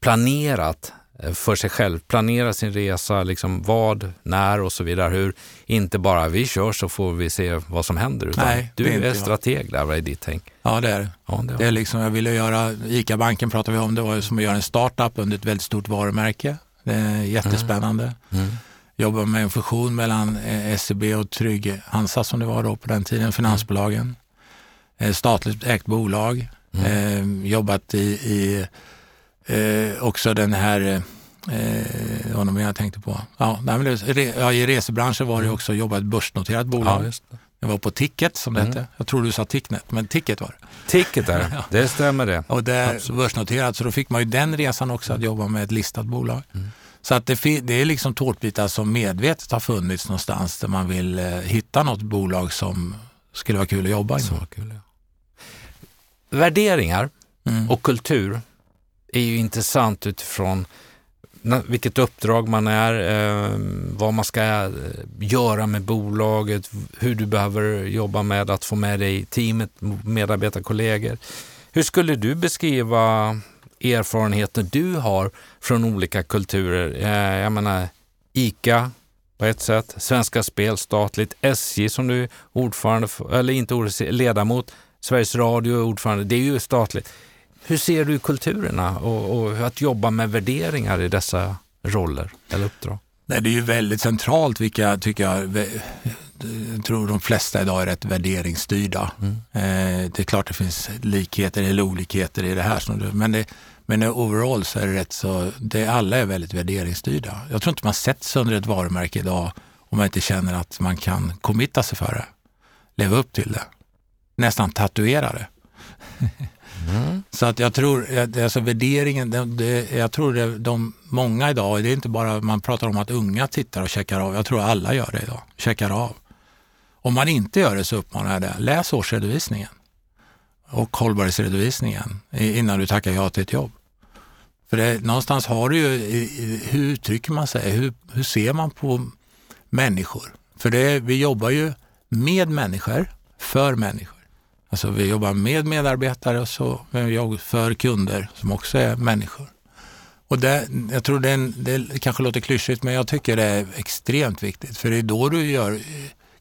planerat Eh, för sig själv, planera sin resa, liksom vad, när och så vidare. Hur, inte bara vi kör så får vi se vad som händer. Utan Nej, du är, är strateg där, vad är ditt tänk? Ja, det är det. Ja, det, det är liksom, jag ville göra, ICA-banken pratar vi om, det var som att göra en startup under ett väldigt stort varumärke. Det är jättespännande. Mm. Mm. Jobba med en fusion mellan eh, SEB och Trygg Hansa som det var då på den tiden, finansbolagen. Mm. Statligt ägt bolag. Mm. Eh, jobbat i, i Eh, också den här, eh, vad var jag tänkte på? Ja, nej, men det, ja, I resebranschen var det mm. också jobbat börsnoterat bolag. Ja, jag var på Ticket som det mm. hette. Jag tror du sa Ticknet, men Ticket var det. Ticket är det, det stämmer det. Och det är börsnoterat, så då fick man ju den resan också att jobba med ett listat bolag. Mm. Så att det, det, är liksom tårtbitar som medvetet har funnits någonstans där man vill eh, hitta något bolag som skulle vara kul att jobba i. Ja. Värderingar mm. och kultur är ju intressant utifrån vilket uppdrag man är, eh, vad man ska eh, göra med bolaget, hur du behöver jobba med att få med dig teamet, medarbetarkollegor. Hur skulle du beskriva erfarenheter du har från olika kulturer? Eh, jag menar ICA på ett sätt, Svenska Spel statligt, SJ som du är ordförande för, eller inte ordförande, ledamot, Sveriges Radio är ordförande, det är ju statligt. Hur ser du kulturerna och, och att jobba med värderingar i dessa roller eller uppdrag? Nej, det är ju väldigt centralt vilka, tycker jag, jag tror de flesta idag är rätt värderingsstyrda. Mm. Eh, det är klart det finns likheter eller olikheter i det här, men, det, men overall så är det rätt så, det, alla är väldigt värderingsstyrda. Jag tror inte man sätts under ett varumärke idag om man inte känner att man kan committa sig för det, leva upp till det, nästan tatuera det. Mm. Så att jag tror, alltså värderingen, det, det, jag tror det, de, många idag, det är inte bara man pratar om att unga tittar och checkar av, jag tror alla gör det idag, checkar av. Om man inte gör det så uppmanar jag det, läs årsredovisningen och hållbarhetsredovisningen innan du tackar ja till ett jobb. För det, någonstans har du ju, hur uttrycker man sig, hur, hur ser man på människor? För det, vi jobbar ju med människor, för människor. Alltså vi jobbar med medarbetare och så jag för kunder som också är människor. Och det, jag tror det, en, det kanske låter klyschigt men jag tycker det är extremt viktigt för det är då du gör,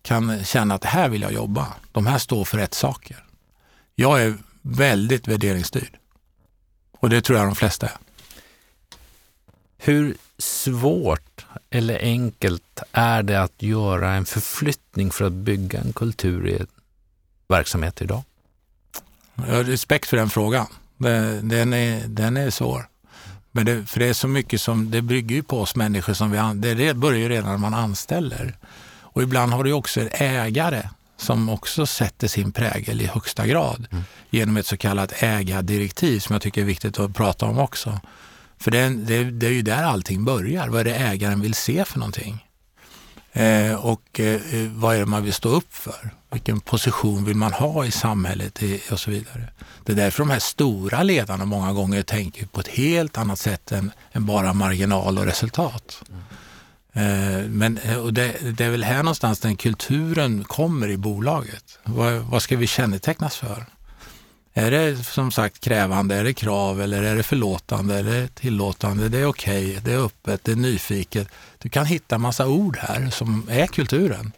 kan känna att här vill jag jobba. De här står för rätt saker. Jag är väldigt värderingsstyrd och det tror jag de flesta är. Hur svårt eller enkelt är det att göra en förflyttning för att bygga en kultur i ett verksamhet idag? Jag har respekt för den frågan. Den är, den är svår. Men det, för det är så mycket som, det bygger ju på oss människor som vi, det börjar ju redan när man anställer. Och ibland har du också ägare som också sätter sin prägel i högsta grad mm. genom ett så kallat ägardirektiv som jag tycker är viktigt att prata om också. För det, det, det, är ju där allting börjar. Vad är det ägaren vill se för någonting? Eh, och eh, eh, vad är det man vill stå upp för? Vilken position vill man ha i samhället och så vidare. Det är därför de här stora ledarna många gånger tänker på ett helt annat sätt än, än bara marginal och resultat. Mm. Eh, men eh, och det, det, är väl här någonstans den kulturen kommer i bolaget. Vad, vad ska vi kännetecknas för? Är det som sagt krävande, är det krav eller är det förlåtande eller tillåtande? Det är okej, okay, det är öppet, det är nyfiket. Du kan hitta massa ord här som är kulturen.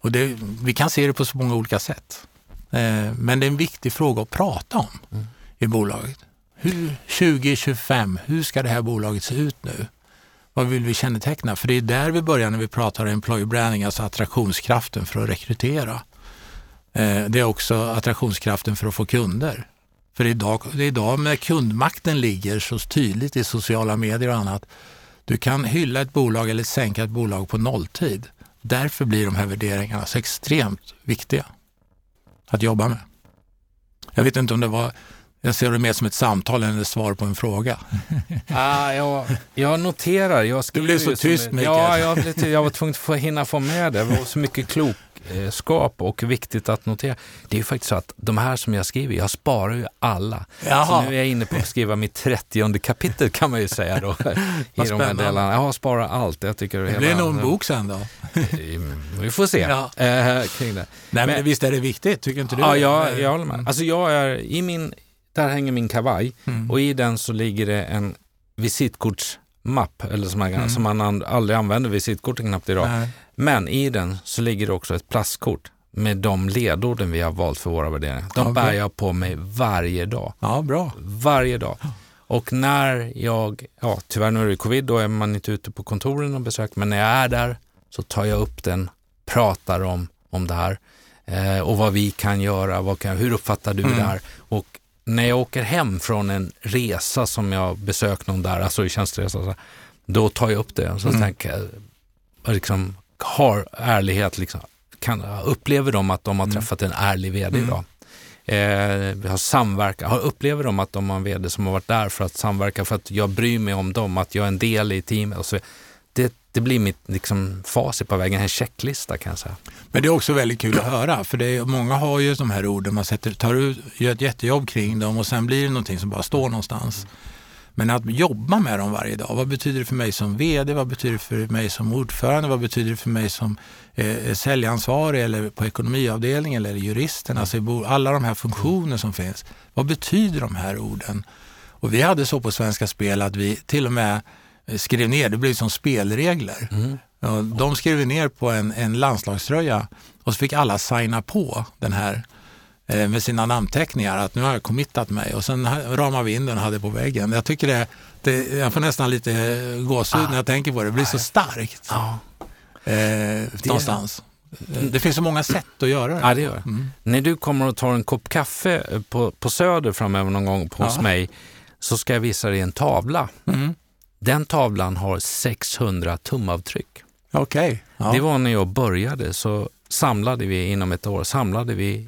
Och det, vi kan se det på så många olika sätt. Eh, men det är en viktig fråga att prata om mm. i bolaget. Hur, 2025, hur ska det här bolaget se ut nu? Vad vill vi känneteckna? För det är där vi börjar när vi pratar employer branding, alltså attraktionskraften för att rekrytera. Eh, det är också attraktionskraften för att få kunder. För idag, det är idag när kundmakten ligger så tydligt i sociala medier och annat. Du kan hylla ett bolag eller sänka ett bolag på nolltid. Därför blir de här värderingarna så extremt viktiga att jobba med. Jag vet inte om det var, jag ser det mer som ett samtal än ett svar på en fråga. Ah, jag, jag noterar, jag Du blev så tyst Mikael. Ja, jag, jag var tvungen att få hinna få med det. Det var så mycket klokt skap och viktigt att notera. Det är ju faktiskt så att de här som jag skriver, jag sparar ju alla. Jaha. Så nu är jag inne på att skriva mitt 30 kapitel kan man ju säga då. I de här delarna. Jag sparar allt. Jag tycker det blir nog en bok sen då? Vi får se ja. äh, kring det. Nej, men, men visst är det viktigt, tycker inte du? Ja, jag, jag håller med. Alltså jag är i min, där hänger min kavaj mm. och i den så ligger det en visitkortsmapp, eller som man, mm. som man aldrig använder visitkorten knappt idag. Nej. Men i den så ligger det också ett plastkort med de ledorden vi har valt för våra värderingar. De ja, bär jag på mig varje dag. Ja, bra. Varje dag. Och när jag, ja tyvärr nu är det covid, då är man inte ute på kontoren och besöker, men när jag är där så tar jag upp den, pratar om, om det här eh, och vad vi kan göra, vad kan, hur uppfattar du mm. det här? Och när jag åker hem från en resa som jag besökt någon där, alltså i tjänsteresa, då tar jag upp det och så mm. tänker jag, liksom, har ärlighet, liksom, kan, upplever de att de har mm. träffat en ärlig vd mm. idag? Eh, vi har samverkat, har, upplever de att de har en vd som har varit där för att samverka, för att jag bryr mig om dem, att jag är en del i teamet och så det, det blir mitt liksom, facit på vägen, en checklista kan jag säga. Men det är också väldigt kul att höra, för det är, många har ju de här orden, man sätter, tar ut, gör ett jättejobb kring dem och sen blir det någonting som bara står någonstans. Mm. Men att jobba med dem varje dag, vad betyder det för mig som VD, vad betyder det för mig som ordförande, vad betyder det för mig som eh, säljansvarig eller på ekonomiavdelningen eller juristen, alltså alla de här funktioner som finns. Vad betyder de här orden? Och vi hade så på Svenska Spel att vi till och med eh, skrev ner, det blev som spelregler. Mm. De skrev ner på en, en landslagströja och så fick alla signa på den här med sina namnteckningar att nu har jag committat mig och sen ramar vi in den och hade på väggen. Jag tycker det, det jag får nästan lite gåshud ah. när jag tänker på det. Det blir så starkt. Ah. Eh, någonstans. Det finns så många sätt att göra det. Ja, det gör mm. När du kommer och tar en kopp kaffe på, på Söder framöver någon gång på, ja. hos mig så ska jag visa dig en tavla. Mm. Den tavlan har 600 tumavtryck. Okay. Ja. Det var när jag började så samlade vi inom ett år samlade vi eh,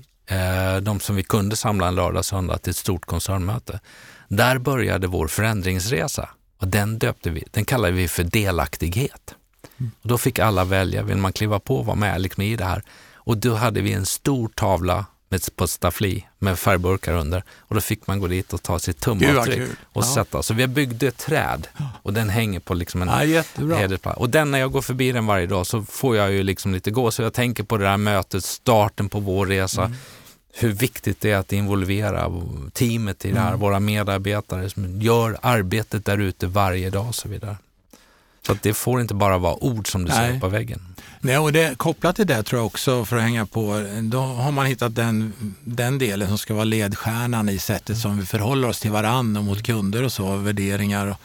de som vi kunde samla en lördag, söndag till ett stort koncernmöte. Där började vår förändringsresa och den döpte vi, den kallade vi för delaktighet. Mm. Och då fick alla välja, vill man kliva på och vara med liksom i det här? Och då hade vi en stor tavla med, på staffli med färgburkar under och då fick man gå dit och ta sitt tumavtryck och ja. sätta. Så vi byggde ett träd och den hänger på liksom en ja, hedersplats. Och den när jag går förbi den varje dag så får jag ju liksom lite gå, så jag tänker på det där mötet, starten på vår resa. Mm. Hur viktigt det är att involvera teamet i det här, mm. våra medarbetare som gör arbetet där ute varje dag och så vidare. Så att det får inte bara vara ord som du säger på väggen. Nej, och det, kopplat till det tror jag också, för att hänga på, då har man hittat den, den delen som ska vara ledstjärnan i sättet som vi förhåller oss till varandra och mot kunder och så, värderingar. Och,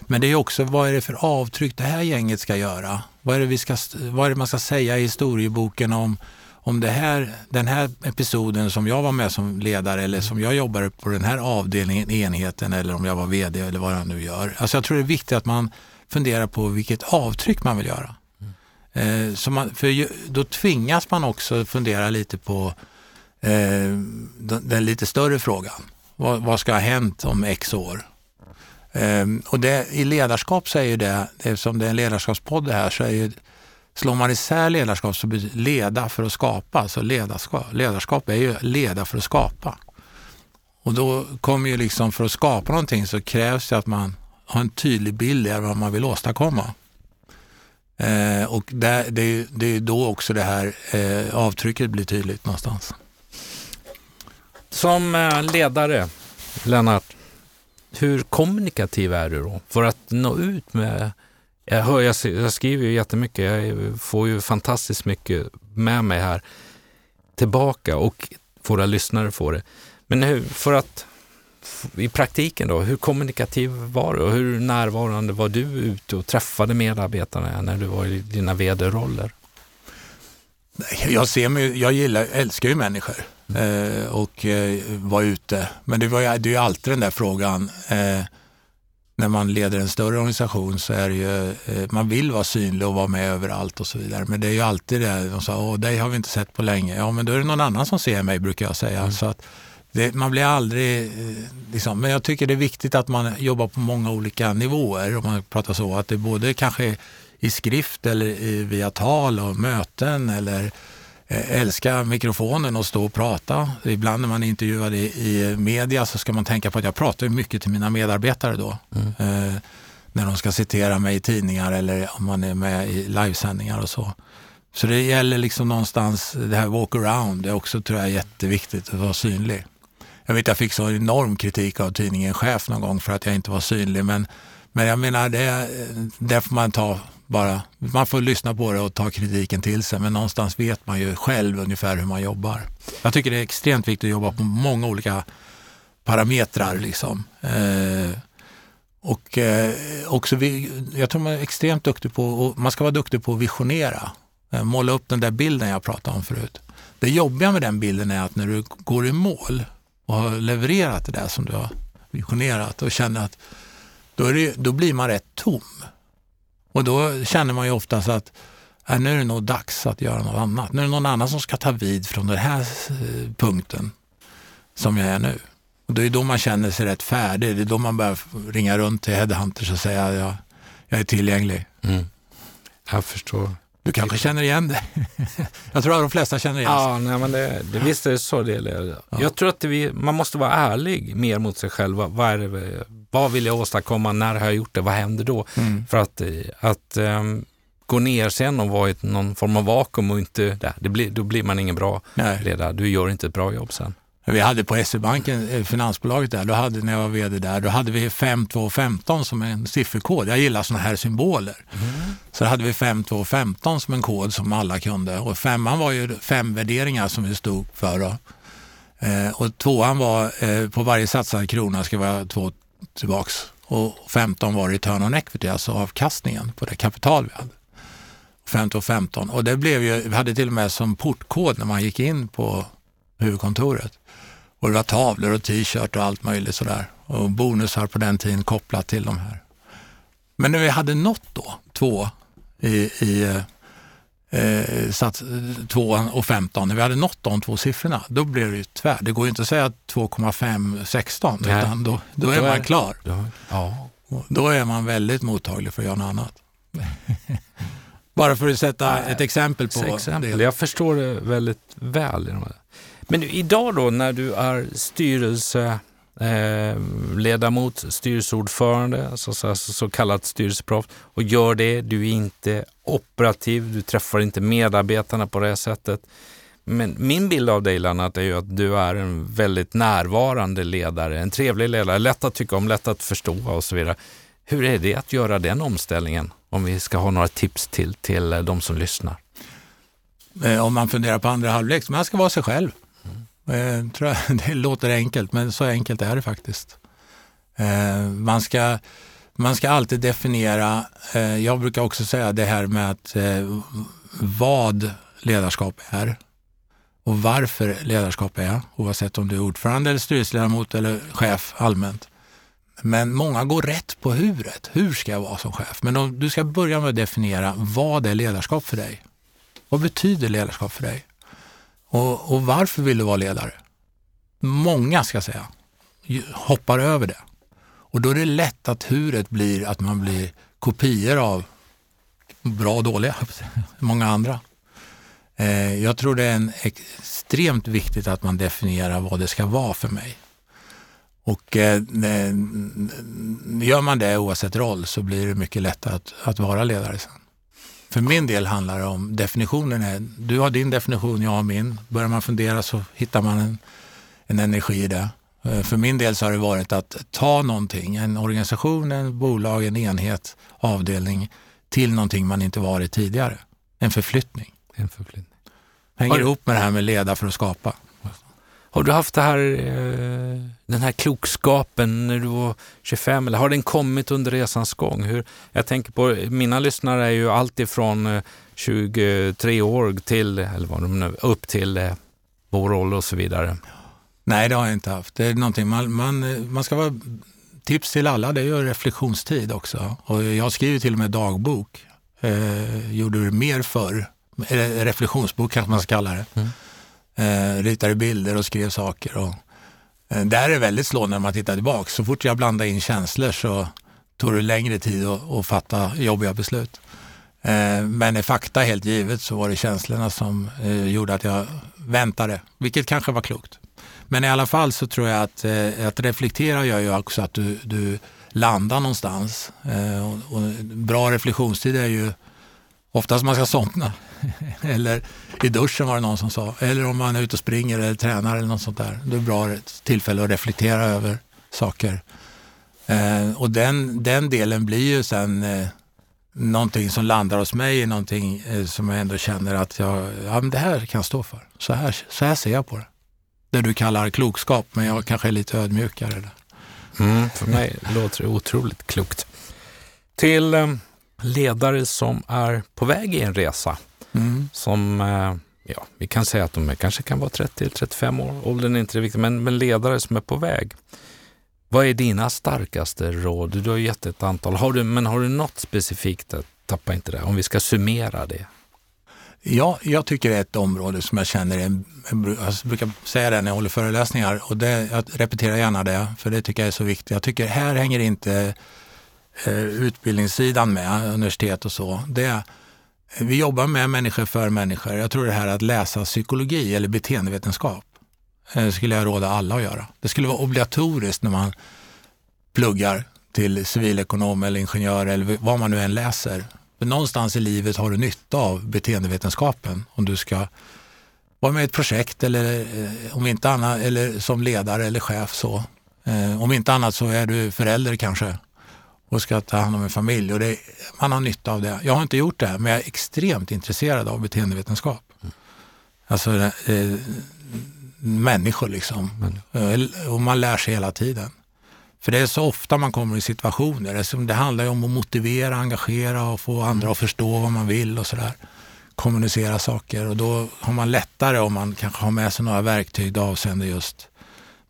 men det är också vad är det för avtryck det här gänget ska göra? Vad är det, vi ska, vad är det man ska säga i historieboken om, om det här, den här episoden som jag var med som ledare eller som jag jobbar på den här avdelningen, enheten eller om jag var vd eller vad jag nu gör. Alltså jag tror det är viktigt att man funderar på vilket avtryck man vill göra. Eh, så man, för då tvingas man också fundera lite på eh, den, den, lite större frågan. Vad, vad, ska ha hänt om x år? Eh, och det, i ledarskap ju det, eftersom det är en ledarskapspodd det här, så är ju, slår man isär ledarskap så blir leda för att skapa. Alltså ledarskap, ledarskap är ju leda för att skapa. Och då kommer ju liksom för att skapa någonting så krävs det att man har en tydlig bild av vad man vill åstadkomma. Eh, och där, det, det är då också det här eh, avtrycket blir tydligt någonstans. Som eh, ledare, Lennart, hur kommunikativ är du då för att nå ut med jag, hör, jag, jag skriver ju jättemycket, jag får ju fantastiskt mycket med mig här tillbaka och våra lyssnare får det. Men hur, för att i praktiken då, hur kommunikativ var du och hur närvarande var du ute och träffade medarbetarna när du var i dina vd-roller? Jag, ser mig, jag gillar, älskar ju människor eh, och eh, var ute. Men det, var, det är ju alltid den där frågan, eh, när man leder en större organisation så är det ju, eh, man vill vara synlig och vara med överallt och så vidare. Men det är ju alltid det, de sa, åh dig har vi inte sett på länge. Ja men då är det någon annan som ser mig brukar jag säga. Mm. Så att, det, man blir aldrig, eh, liksom, men jag tycker det är viktigt att man jobbar på många olika nivåer om man pratar så. Att det både kanske i skrift eller via tal och möten eller älska mikrofonen och stå och prata. Ibland när man intervjuar i, i media så ska man tänka på att jag pratar mycket till mina medarbetare då. Mm. Eh, när de ska citera mig i tidningar eller om man är med i livesändningar och så. Så det gäller liksom någonstans, det här walk around, det är också tror jag jätteviktigt att vara synlig. Jag vet jag fick så enorm kritik av tidningen Chef någon gång för att jag inte var synlig. Men, men jag menar, det, det får man ta bara. Man får lyssna på det och ta kritiken till sig. Men någonstans vet man ju själv ungefär hur man jobbar. Jag tycker det är extremt viktigt att jobba på många olika parametrar. Liksom. Eh, och eh, också, vi, jag tror man är extremt duktig på, och man ska vara duktig på att visionera. Eh, måla upp den där bilden jag pratade om förut. Det jobbiga med den bilden är att när du går i mål och har levererat det där som du har visionerat och känner att då, det, då blir man rätt tom. Och då känner man ju oftast att äh, nu är det nog dags att göra något annat. Nu är det någon annan som ska ta vid från den här punkten som jag är nu. Och det är då man känner sig rätt färdig. Det är då man börjar ringa runt till headhunters och säga att jag, jag är tillgänglig. Mm. Jag förstår. Du kanske känner igen det? jag tror att de flesta känner igen sig. Ja, nej, men det, det, visst är det så. Det är. Ja. Jag tror att vi, man måste vara ärlig mer mot sig själv. Vad, det, vad vill jag åstadkomma? När har jag gjort det? Vad händer då? Mm. För att, att um, gå ner sen och vara i någon form av vakuum och inte, det blir, då blir man ingen bra ledare. Du gör inte ett bra jobb sen. Vi hade på SE-banken, eh, finansbolaget där, då hade, när jag var vd där, då hade vi 5215 som en sifferkod. Jag gillar sådana här symboler. Mm. Så då hade vi 5215 som en kod som alla kunde. Och femman var ju fem värderingar som vi stod för. Eh, och tvåan var, eh, på varje satsad krona ska vara två tillbaks. Och 15 var return on equity, alltså avkastningen på det kapital vi hade. 15 och 15. Och det blev ju, vi hade till och med som portkod när man gick in på huvudkontoret. Och det var tavlor och t-shirt och allt möjligt sådär. Och bonusar på den tiden kopplat till de här. Men när vi hade nått då, två, i, i eh, satt 2 och 15, när vi hade nått de två siffrorna, då blev det ju tvär. Det går ju inte att säga 2,5, 16, Nej. utan då, då, är man klar. Då, ja. då är man väldigt mottaglig för att göra något annat. Bara för att sätta ett exempel på exempel. det. Jag förstår det väldigt väl. Men idag då när du är styrelse eh, ledamot, styrelseordförande, så, så, så kallat styrelseproffs och gör det. Du är inte operativ, du träffar inte medarbetarna på det sättet. Men min bild av dig Lennart är ju att du är en väldigt närvarande ledare, en trevlig ledare, lätt att tycka om, lätt att förstå och så vidare. Hur är det att göra den omställningen? Om vi ska ha några tips till, till de som lyssnar. Eh, om man funderar på andra halvlek, man ska vara sig själv. Eh, tror jag, det låter enkelt, men så enkelt är det faktiskt. Eh, man, ska, man ska alltid definiera, eh, jag brukar också säga det här med att eh, vad ledarskap är och varför ledarskap är, oavsett om du är ordförande eller styrelseledamot eller chef allmänt. Men många går rätt på huret. Hur ska jag vara som chef? Men om du ska börja med att definiera vad är ledarskap för dig? Vad betyder ledarskap för dig? Och, och varför vill du vara ledare? Många, ska jag säga, hoppar över det. Och då är det lätt att huret blir att man blir kopior av bra och dåliga, många andra. Eh, jag tror det är en extremt viktigt att man definierar vad det ska vara för mig. Och eh, gör man det oavsett roll så blir det mycket lättare att, att vara ledare sen. För min del handlar det om definitionen. Är, du har din definition, jag har min. Börjar man fundera så hittar man en, en energi i det. Eh, för min del så har det varit att ta någonting, en organisation, en bolag, en enhet, avdelning till någonting man inte varit tidigare. En förflyttning. En förflyttning. Hänger ihop med det här med leda för att skapa. Har du haft här, eh, den här klokskapen när du var 25 eller har den kommit under resans gång? Hur, jag tänker på, mina lyssnare är ju alltifrån 23 eh, år till, eller vad de nu, upp till eh, vår ålder och så vidare. Nej, det har jag inte haft. Det är någonting man, man, man ska vara, tips till alla, det är ju reflektionstid också. Och jag skriver till och med dagbok. Eh, gjorde det mer förr. Reflektionsbok kanske man ska kalla det. Mm eh, ritade bilder och skrev saker. Och, eh, där är det väldigt slående när man tittar tillbaka. Så fort jag blandade in känslor så tog det längre tid att, att fatta jobbiga beslut. Eh, men i fakta helt givet så var det känslorna som eh, gjorde att jag väntade, vilket kanske var klokt. Men i alla fall så tror jag att, eh, att reflektera gör ju också att du, du landar någonstans. Eh, och, och bra reflektionstid är ju oftast man ska somna. eller i duschen var det någon som sa. Eller om man är ute och springer eller tränar eller något sånt där. Det är bra tillfälle att reflektera över saker. Eh, och den, den delen blir ju sen eh, någonting som landar hos mig i någonting eh, som jag ändå känner att jag, ja, men det här kan jag stå för. Så här, så här ser jag på det. Det du kallar klokskap, men jag kanske är lite ödmjukare. Där. Mm, för mig låter det otroligt klokt. Till eh, ledare som är på väg i en resa. Mm. Som, eh, ja, vi kan säga att de kanske kan vara 30-35 år, åldern är inte det viktiga, men, men ledare som är på väg. Vad är dina starkaste råd? Du har gett ett antal, har du, men har du något specifikt? Tappa inte det, om vi ska summera det. Ja, jag tycker det är ett område som jag känner, är, jag brukar säga det när jag håller föreläsningar och det, jag repeterar gärna det, för det tycker jag är så viktigt. Jag tycker här hänger inte Eh, utbildningssidan med, universitet och så. Det, vi jobbar med människor för människor. Jag tror det här att läsa psykologi eller beteendevetenskap eh, skulle jag råda alla att göra. Det skulle vara obligatoriskt när man pluggar till civilekonom eller ingenjör eller vad man nu än läser. För någonstans i livet har du nytta av beteendevetenskapen om du ska vara med i ett projekt eller eh, om inte annat, eller som ledare eller chef. så. Om inte annat så är du förälder kanske och ska ta hand om en familj. Och det, man har nytta av det. Jag har inte gjort det, men jag är extremt intresserad av beteendevetenskap. Mm. Alltså eh, människor liksom. Mm. Och man lär sig hela tiden. För det är så ofta man kommer i situationer. Det handlar ju om att motivera, engagera och få andra att förstå vad man vill och sådär. Kommunicera saker och då har man lättare om man kanske har med sig några verktyg avseende just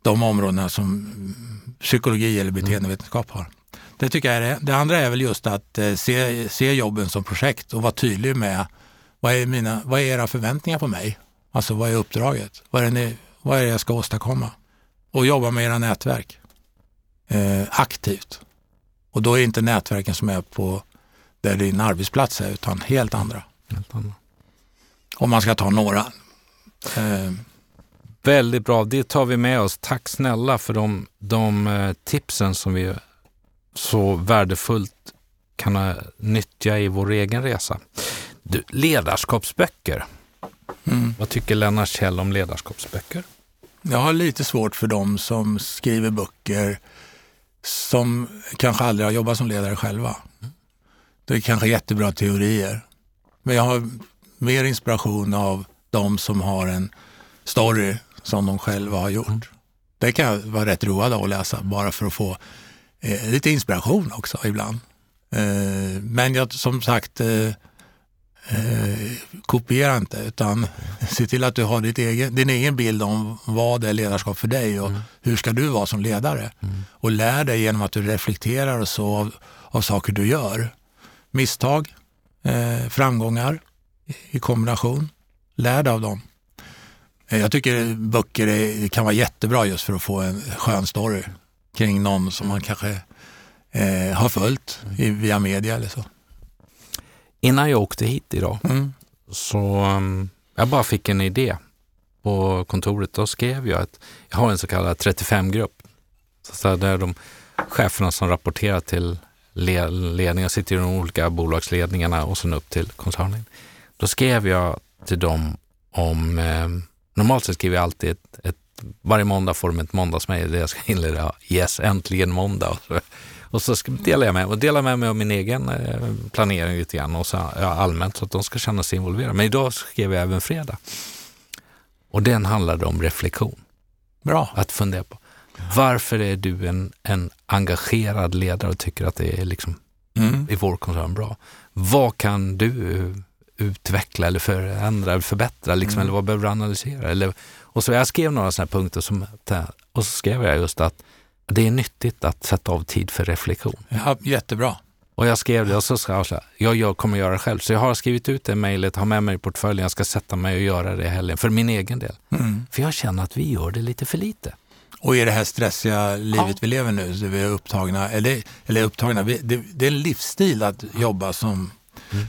de områdena som psykologi eller beteendevetenskap har. Det tycker jag är det. Det andra är väl just att eh, se, se jobben som projekt och vara tydlig med vad är, mina, vad är era förväntningar på mig? Alltså vad är uppdraget? Vad är det, ni, vad är jag ska åstadkomma? Och jobba med era nätverk eh, aktivt. Och då är det inte nätverken som är på där din arbetsplats är, utan helt andra. Helt andra. Om man ska ta några. Eh, Väldigt bra, det tar vi med oss. Tack snälla för de, de eh, tipsen som vi så värdefullt kan nyttja i vår egen resa. Du, ledarskapsböcker. mm. Vad tycker Lennart Kjell om ledarskapsböcker? Jag har lite svårt för dem som skriver böcker som kanske aldrig har jobbat som ledare själva. Det är kanske jättebra teorier. Men jag har mer inspiration av de som har en story som de själva har gjort. Det kan vara rätt roligt att läsa bara för att få eh, lite inspiration också ibland. Eh, men jag, som sagt, eh, eh, kopiera inte utan se till att du har ditt egen, din egen bild om vad är ledarskap för dig och hur ska du vara som ledare. Och lär dig genom att du reflekterar och så av, av saker du gör. Misstag, eh, framgångar i- kombination. Lär dig av dem. Jag tycker böcker kan vara jättebra just för att få en skön story kring någon som man kanske eh, har följt i, via media eller så. Innan jag åkte hit idag Mm. så um, jag bara fick en idé på kontoret. Då skrev jag att jag har en så kallad 35-grupp. Så så där de cheferna som rapporterar till le- ledningen sitter i de olika bolagsledningarna och sen upp till koncernen. Då skrev jag till dem om, eh, normalt sett skriver jag alltid ett, ett varje måndag får de ett måndagsmejl där jag ska inleda Yes, äntligen måndag. Och så, och så ska- delar jag med och delar med mig av min egen eh, planering lite grann och så, ja, allmänt så att de ska känna sig involverade. Men idag skrev jag även fredag. Och den handlade om reflektion, Bra. att fundera på. Varför är du en, en engagerad ledare och tycker att det är liksom Mm. i vår koncern bra? Vad kan du utveckla eller förändra eller förbättra? Liksom, Mm. Eller vad behöver du analysera? Eller, och så jag skrev några sådana här punkter som, och så skrev jag just att det är nyttigt att sätta av tid för reflektion. Ja, jättebra. Och jag skrev det och så sa jag så här, jag, jag kommer göra det själv. Så jag har skrivit ut det mejlet, har med mig i portföljen, jag ska sätta mig och göra det i helgen för min egen del. Mm. För jag känner att vi gör det lite för lite. Och i det här stressiga livet Ja. vi lever nu, så vi är upptagna, eller, eller upptagna, vi, det, det är en livsstil att jobba som, Mm.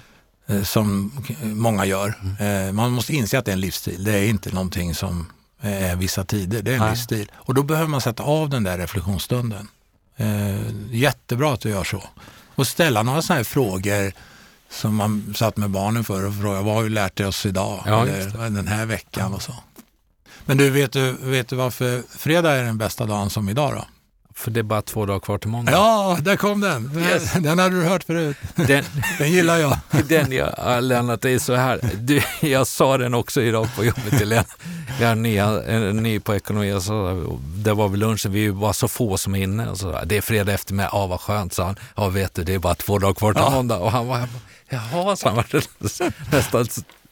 Eh, som många gör. Eh, man måste inse att det är en livsstil, det är inte någonting som är vissa tider, det är en Nej. livsstil. Och då behöver man sätta av den där reflektionsstunden. Eh, jättebra att du gör så. Och ställa några sådana här frågor som man satt med barnen för och frågade, vad har vi lärt oss idag? Ja, eller den här veckan och så. Men du, vet du, vet du varför fredag är den bästa dagen som idag då? För det är bara två dagar kvar till måndag. Ja, där kom den. Yes. Den hade du hört förut. Den, Den gillar jag. den jag, ja, Lennart, det är så här. Du, jag sa den också idag på jobbet till Lennart. Jag är ny, en ny på ekonomi och så, det var vid lunchen, vi bara så få som är inne. Och så, det är fredag eftermiddag, ja vad skönt, sa han. Ja vet du, det är bara två dagar kvar till Ja. måndag. Och han var, jaha, så han var nästan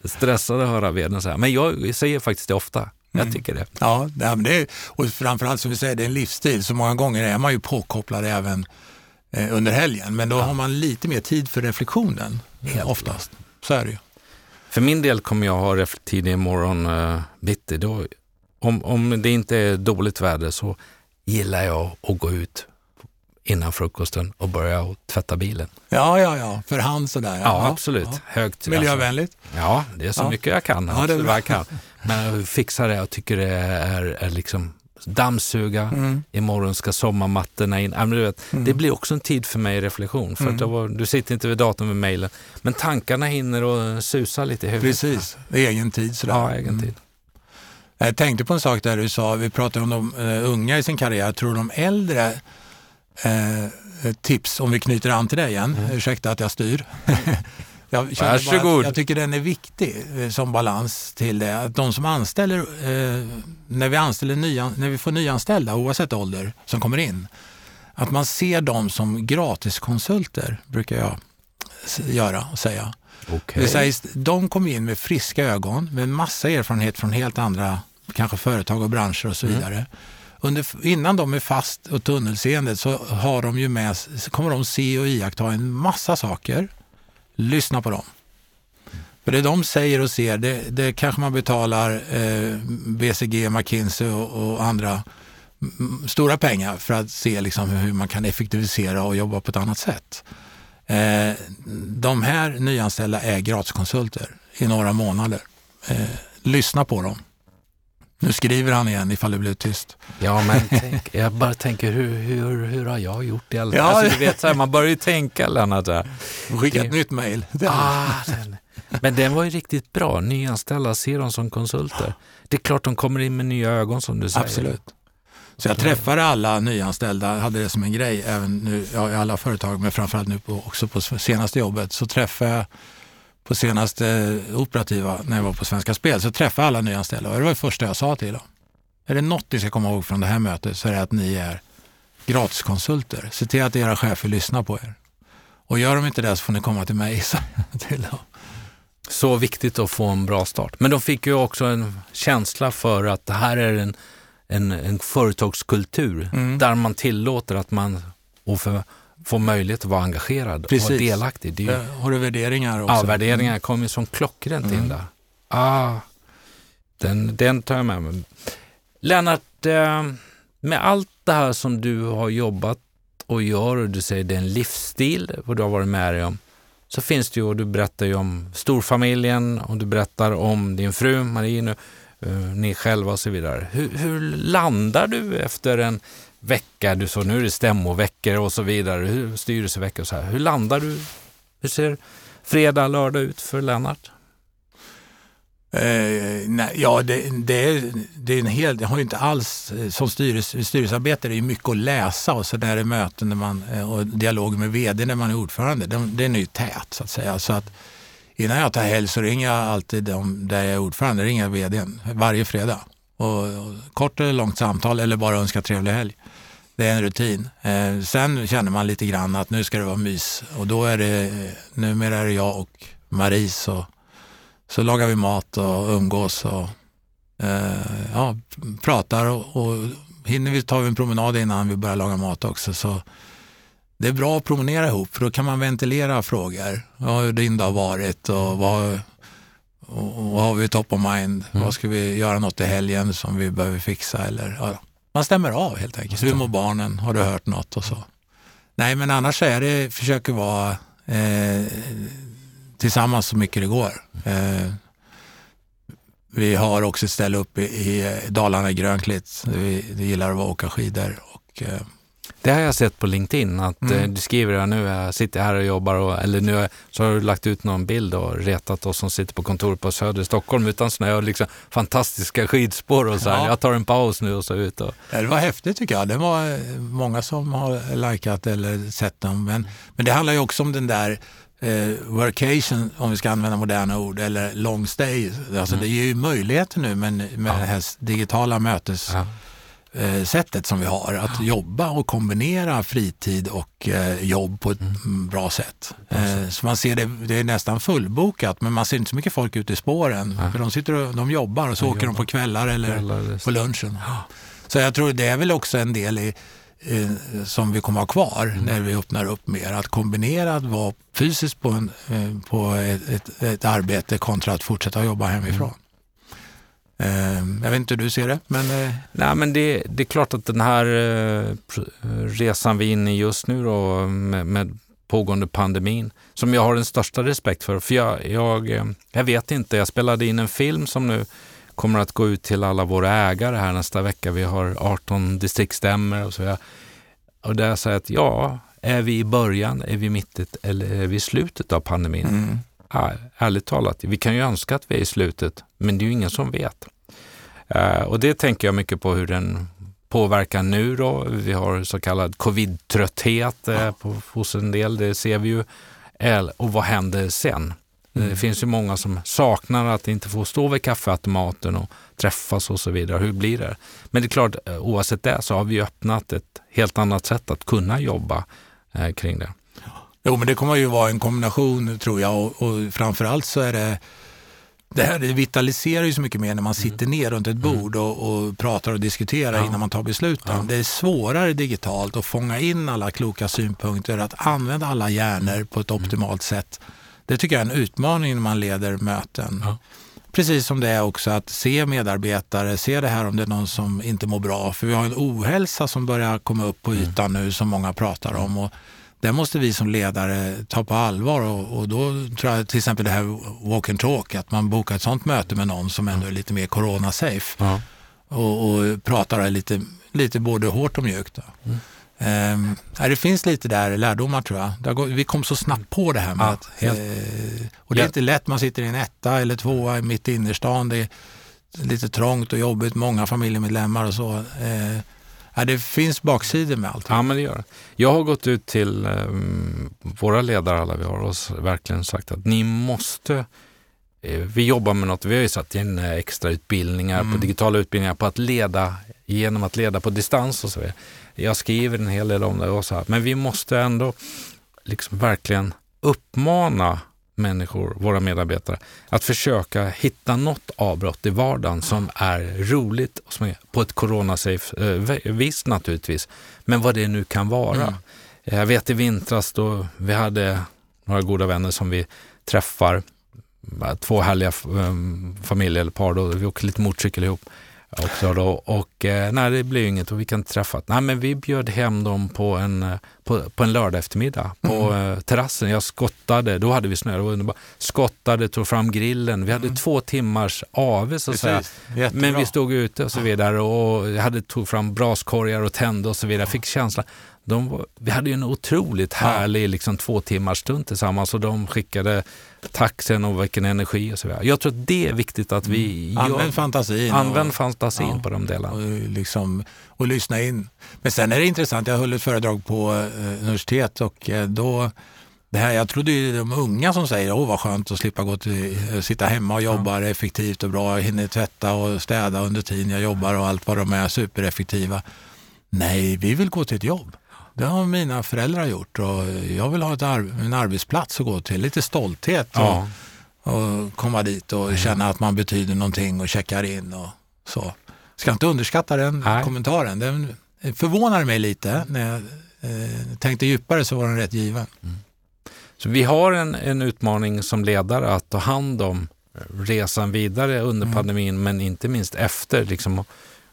stressad att höra veden säga. Men jag säger faktiskt det ofta. Jag tycker det. Ja, det är, och framförallt som vi säger, det är en livsstil. Så många gånger är man ju påkopplad även eh, under helgen. Men då har man lite mer tid för reflektionen Helt oftast. Så är det ju. För min del kommer jag ha reflektid imorgon uh, bitti. Då, om, om det inte är dåligt väder så gillar jag att gå ut innan frukosten och börja tvätta bilen. Ja, ja, ja, för hand sådär. Ja, absolut. Högt. Miljövänligt. Alltså, ja, det är så Ja. mycket jag kan. Ja, det är bra. jag kan. Men jag fixar det. Jag tycker det är, är liksom dammsuga. Mm. Imorgon ska sommarmattorna in. Men du vet, Det blir också en tid för mig i reflektion. För Mm. var, du sitter inte vid datorn med mejlen. Men tankarna hinner och susa lite i huvudet. Precis, det är egen tid sådär. Ja, egen Mm. tid. Jag tänkte på en sak där du sa, vi pratade om de eh, unga i sin karriär. Tror de äldre, eh, tips om vi knyter an till dig igen, ursäkta att jag styr. jag, bara jag tycker den är viktig eh, som balans till det. Att de som anställer, eh, när, vi anställer nya, när vi får nyanställda oavsett ålder som kommer in, att man ser dem som gratiskonsulter brukar jag göra och säga. Okej. Det sägs, de kom in med friska ögon, med massa erfarenhet från helt andra kanske företag och branscher och så vidare. Under, innan de är fast och tunnelseende så har de ju med, kommer de se och iaktta en massa saker. Lyssna på dem. För det de säger och ser, det, det kanske man betalar eh, BCG, McKinsey och, och andra mm, stora pengar för att se liksom hur man kan effektivisera och jobba på ett annat sätt. Eh, de här nyanställda är gratiskonsulter i några månader. Eh, lyssna på dem. Nu skriver han igen ifall det blev tyst. Ja, men tänk, jag bara tänker hur, hur, hur har jag gjort det? Ja. Alltså, du vet, så här, man börjar ju tänka Lennart. Skicka ett nytt mejl. Ah, men den var ju riktigt bra. Nyanställda, ser dem som konsulter. Det är klart de kommer in med nya ögon som du säger. Absolut. Så jag träffade alla nyanställda, hade det som en grej, även nu, ja, i alla företag, men framförallt nu på, också på senaste jobbet, så träffade jag på senaste operativa, när jag var på Svenska Spel, så träffade jag alla nyanställda och det var det första jag sa till dem. Är det något ni ska komma ihåg från det här mötet så är det att ni är gratiskonsulter. Se till att era chefer lyssnar på er. Och gör de inte det så får ni komma till mig. till dem. Så viktigt att få en bra start. Men de fick ju också en känsla för att det här är en, en, en företagskultur mm. där man tillåter att man och för, får möjlighet att vara engagerad Precis. och delaktig. Ju, har du värderingar också? Ja, värderingar mm. kommer som klockrent mm. in där. Ah, den, den tar jag med mig. Lennart, eh, med allt det här som du har jobbat och gör och du säger det är en livsstil, vad du har varit med dig om, så finns det ju, och du berättar ju om storfamiljen och du berättar om din fru Marie, nu, uh, ni själva och så vidare. Hur, hur, landar du efter en vecka, du sa nu är det stämmoveckor och så vidare, hur, styrelseveckor och så här. Hur landar du? Hur ser fredag, lördag ut för Lennart? Eh, nej, ja, det, det, det, är en hel, det har ju inte alls, eh, som styrelse, styrelsearbetare är det mycket att läsa och så där är möten när man, eh, och dialog med vd när man är ordförande, den, den är ju tät så att säga. Så att innan jag tar helg så ringer jag alltid dem där jag är ordförande, ringer jag vdn varje fredag. Och, och kort eller långt samtal eller bara önska trevlig helg. Det är en rutin. Eh, sen känner man lite grann att nu ska det vara mys och då är det, numera är det jag och Marie så så lagar vi mat och umgås och eh, ja, pratar och, och hinner vi tar vi en promenad innan vi börjar laga mat också. Så det är bra att promenera ihop för då kan man ventilera frågor. Ja, hur din dag varit och vad, och, och vad har vi top of mind? Mm. Vad ska vi göra något i helgen som vi behöver fixa? Eller, ja, man stämmer av helt enkelt. Hur mår barnen? Har du hört något? och så. Nej, men annars är det, försöker vara eh, tillsammans så mycket det går. Eh, vi har också ett ställe uppe i Dalarna, Grönklitt. Vi, vi gillar att åka skidor. Och, eh, det har jag sett på LinkedIn, att mm. Eh, du skriver att nu jag sitter här och jobbar, och, eller nu så har du lagt ut någon bild och retat oss som sitter på kontoret på Söder Stockholm utan snö och liksom fantastiska skidspår och så här. Ja. Jag tar en paus nu och så ut. Och... Det var häftigt tycker jag. Det var många som har likat eller sett dem. Men, men det handlar ju också om den där eh, workation, om vi ska använda moderna ord, eller long stay. Alltså mm. Det ger ju möjligheter nu med, med ja. det här digitala mötessättet ja. Eh, som vi har, att ja. jobba och kombinera fritid och eh, jobb på ett mm. bra sätt. Eh, så man ser det, det är nästan fullbokat, men man ser inte så mycket folk ute i spåren. För de, sitter och, de jobbar och så åker jobbar. de på kvällar eller kvällar, på lunchen. Så jag tror det är väl också en del i som vi kommer ha kvar mm. när vi öppnar upp mer. Att kombinera att vara fysiskt på, en, på ett, ett, ett, arbete kontra att fortsätta jobba hemifrån. Mm. Eh, jag vet inte hur du ser det? Men, eh, Nej, men det, det, är klart att den här eh, resan vi är inne i just nu då, med, med pågående pandemin, som jag har den största respekt för. För jag, jag, jag vet inte, jag spelade in en film som nu kommer att gå ut till alla våra ägare här nästa vecka. Vi har 18 distriktsstämmor och så. Och där säger jag att ja, är vi i början, är vi mittet eller är vi i slutet av pandemin? Mm. Ja, ärligt talat, vi kan ju önska att vi är i slutet, men det är ju ingen som vet. Uh, och det tänker jag mycket på hur den påverkar nu då. Vi har så kallad covid-trötthet uh, hos en del, det ser vi ju. Och vad händer sen? Mm. Det finns ju många som saknar att inte få stå vid kaffeautomaten och träffas och så vidare. Hur blir det? Men det är klart, eh, oavsett det så har vi öppnat ett helt annat sätt att kunna jobba eh, kring det. Jo, men det kommer ju vara en kombination tror jag och, och framförallt så är det det här det vitaliserar ju så mycket mer när man sitter mm. ner runt ett mm. bord och, och pratar och diskuterar ja. innan man tar besluten. Ja. Det är svårare digitalt att fånga in alla kloka synpunkter, att använda alla hjärnor på ett mm. optimalt sätt Det tycker jag är en utmaning när man leder möten. Ja. Precis som det är också att se medarbetare, se det här om det är någon som inte mår bra. För vi har en ohälsa som börjar komma upp på mm. ytan nu som många pratar om. Och det måste vi som ledare ta på allvar och, och, då tror jag till exempel det här walk and talk, att man bokar ett sånt möte med någon som ändå är lite mer corona-safe ja. och, och pratar lite, lite både hårt och mjukt. Mm. Um, det finns lite där lärdomar tror jag. Vi kom så snabbt på det här med ja, att, eh, och det är inte lätt, man sitter i en etta eller tvåa mitt i innerstan. Det är lite trångt och jobbigt, många familjemedlemmar och så. Eh, Ja, det finns baksidor med allt. Ja, men det gör det. Jag har gått ut till um, våra ledare, alla vi har, och verkligen sagt att ni måste eh, vi jobbar med något, vi har ju satt in eh, extra utbildningar mm. på digitala utbildningar på att leda genom att leda på distans och så vidare. Jag skriver en hel del om det och så här, men vi måste ändå liksom verkligen uppmana människor, våra medarbetare, att försöka hitta något avbrott i vardagen som är roligt och som är på ett coronasafe eh, vis naturligtvis, men vad det nu kan vara. Mm. Jag vet i vintras då vi hade några goda vänner som vi träffar, två härliga eh, familjer eller par, då, vi åker lite motorcykel ihop också då. Och eh, nej, det blev inget och vi kan inte träffas. Nej, men vi bjöd hem dem på en, eh, på, på en lördag eftermiddag på mm. eh, terrassen. Jag skottade, då hade vi snö, det var underbart. Skottade, tog fram grillen. Vi hade mm. två timmars AV så att säga. Men vi stod ute och så vidare och jag hade tog fram braskorgar och tände och så vidare. Fick känslan de, vi hade ju en otroligt härlig liksom, två timmars stund tillsammans och de skickade taxen och vilken energi och så vidare. Jag tror att det är viktigt att vi mm. Använd fantasin. Använd och, fantasin ja, på de delarna. Och, liksom, och lyssna in. Men sen är det intressant, jag höll ett föredrag på eh, universitet och eh, då det här, jag trodde ju de unga som säger åh vad skönt att slippa gå till, eh, sitta hemma och jobba ja. effektivt och bra, jag hinner tvätta och städa under tiden jag jobbar och allt vad de är supereffektiva. Nej, vi vill gå till ett jobb. Det har mina föräldrar gjort och jag vill ha ett ar en arbetsplats att gå till. Lite stolthet ja. och, och, komma dit och känna att man betyder någonting och checkar in och så. Ska inte underskatta den Nej. kommentaren. Den förvånade mig lite. När jag eh, tänkte djupare så var den rätt given. Mm. Så vi har en, en utmaning som ledare att ta hand om resan vidare under mm. pandemin men inte minst efter. Liksom,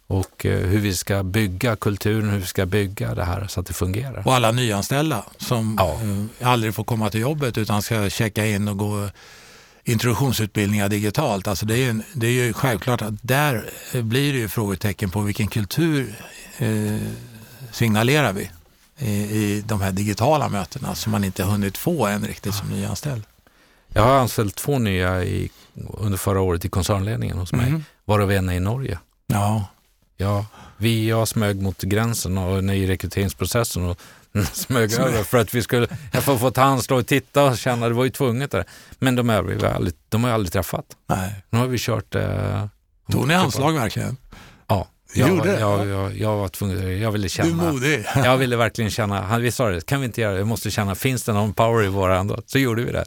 och eh, hur vi ska bygga kulturen, hur vi ska bygga det här så att det fungerar. Och alla nyanställda som ja. Eh, aldrig får komma till jobbet utan ska checka in och gå introduktionsutbildningar digitalt. Alltså det, är ju, det är ju självklart att där blir det ju frågetecken på vilken kultur eh, signalerar vi i, i de här digitala mötena som man inte hunnit få än riktigt som nyanställd. Jag har anställt två nya i, under förra året i koncernledningen hos mig, mm. varav en är i Norge. Ja. Ja, vi, jag smög mot gränsen och i rekryteringsprocessen och smög över för att vi skulle, jag får få ta handslag och titta och känna, det var ju tvunget där. Men de övriga, aldrig, de har jag aldrig träffat. Nej. Nu har vi kört... Eh, Tog ni handslag verkligen? Ja. Jag, gjorde det? Jag, jag, jag, var tvungen, jag ville känna. Du är modig. jag ville verkligen känna, vi sa det, kan vi inte göra det? Jag måste känna, finns det någon power i våra? Så gjorde vi det.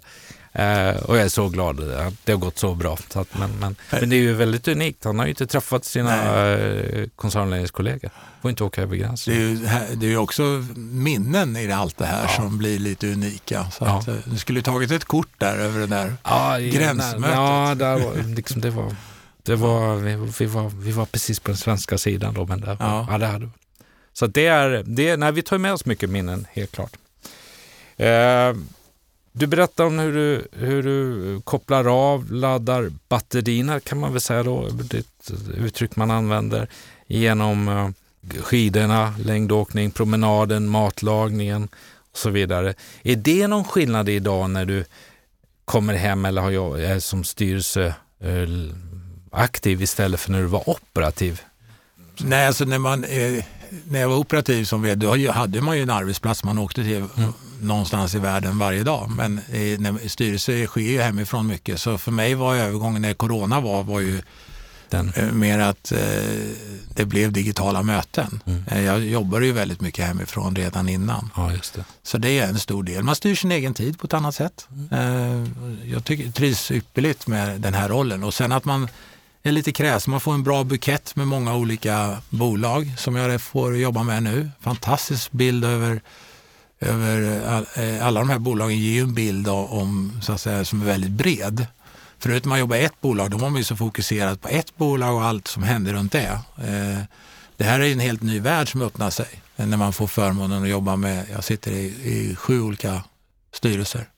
Eh, och jag är så glad att det har gått så bra. Så att, men, men, men, det är ju väldigt unikt. Han har ju inte träffat sina eh, koncernledningskollegor. Får inte åka över gränsen. Det är ju, det är också minnen i allt det här ja. som blir lite unika. Så ja. att, eh, du skulle tagit ett kort där över det där ja, gränsmötet. Ja, där var, liksom, det var, det var, vi, vi, var, vi var precis på den svenska sidan då. Men där, ja. ja det hade. Så det är, det, nej, vi tar med oss mycket minnen, helt klart. Eh, du berättar om hur du, hur du kopplar av, laddar batterierna kan man väl säga då, det är ett uttryck man använder, genom eh, skidorna, längdåkning, promenaden, matlagningen och så vidare. Är det någon skillnad idag när du kommer hem eller har, är som styrelse eh, aktiv istället för när du var operativ? Nej, alltså när man är när jag var operativ som vd, då hade man ju en arbetsplats man åkte till mm. någonstans i världen varje dag. Men i, när, styrelse sker ju hemifrån mycket. Så för mig var övergången när corona var, var ju Den. Eh, mer att eh, det blev digitala möten. Mm. Eh, jag jobbade ju väldigt mycket hemifrån redan innan. Ja, det. Så det är en stor del. Man styr sin egen tid på ett annat sätt. Mm. Eh, jag tycker, trivs ypperligt med den här rollen. Och sen att man är lite kräsen. Man får en bra bukett med många olika bolag som jag får jobba med nu. Fantastisk bild över över all, eh, alla de här bolagen ger ju en bild om, så att säga, som är väldigt bred. Förut när man jobbade i ett bolag, då var man ju så fokuserad på ett bolag och allt som hände runt det. Eh, det här är en helt ny värld som öppnar sig eh, när man får förmånen att jobba med, jag sitter i, i sju olika styrelser.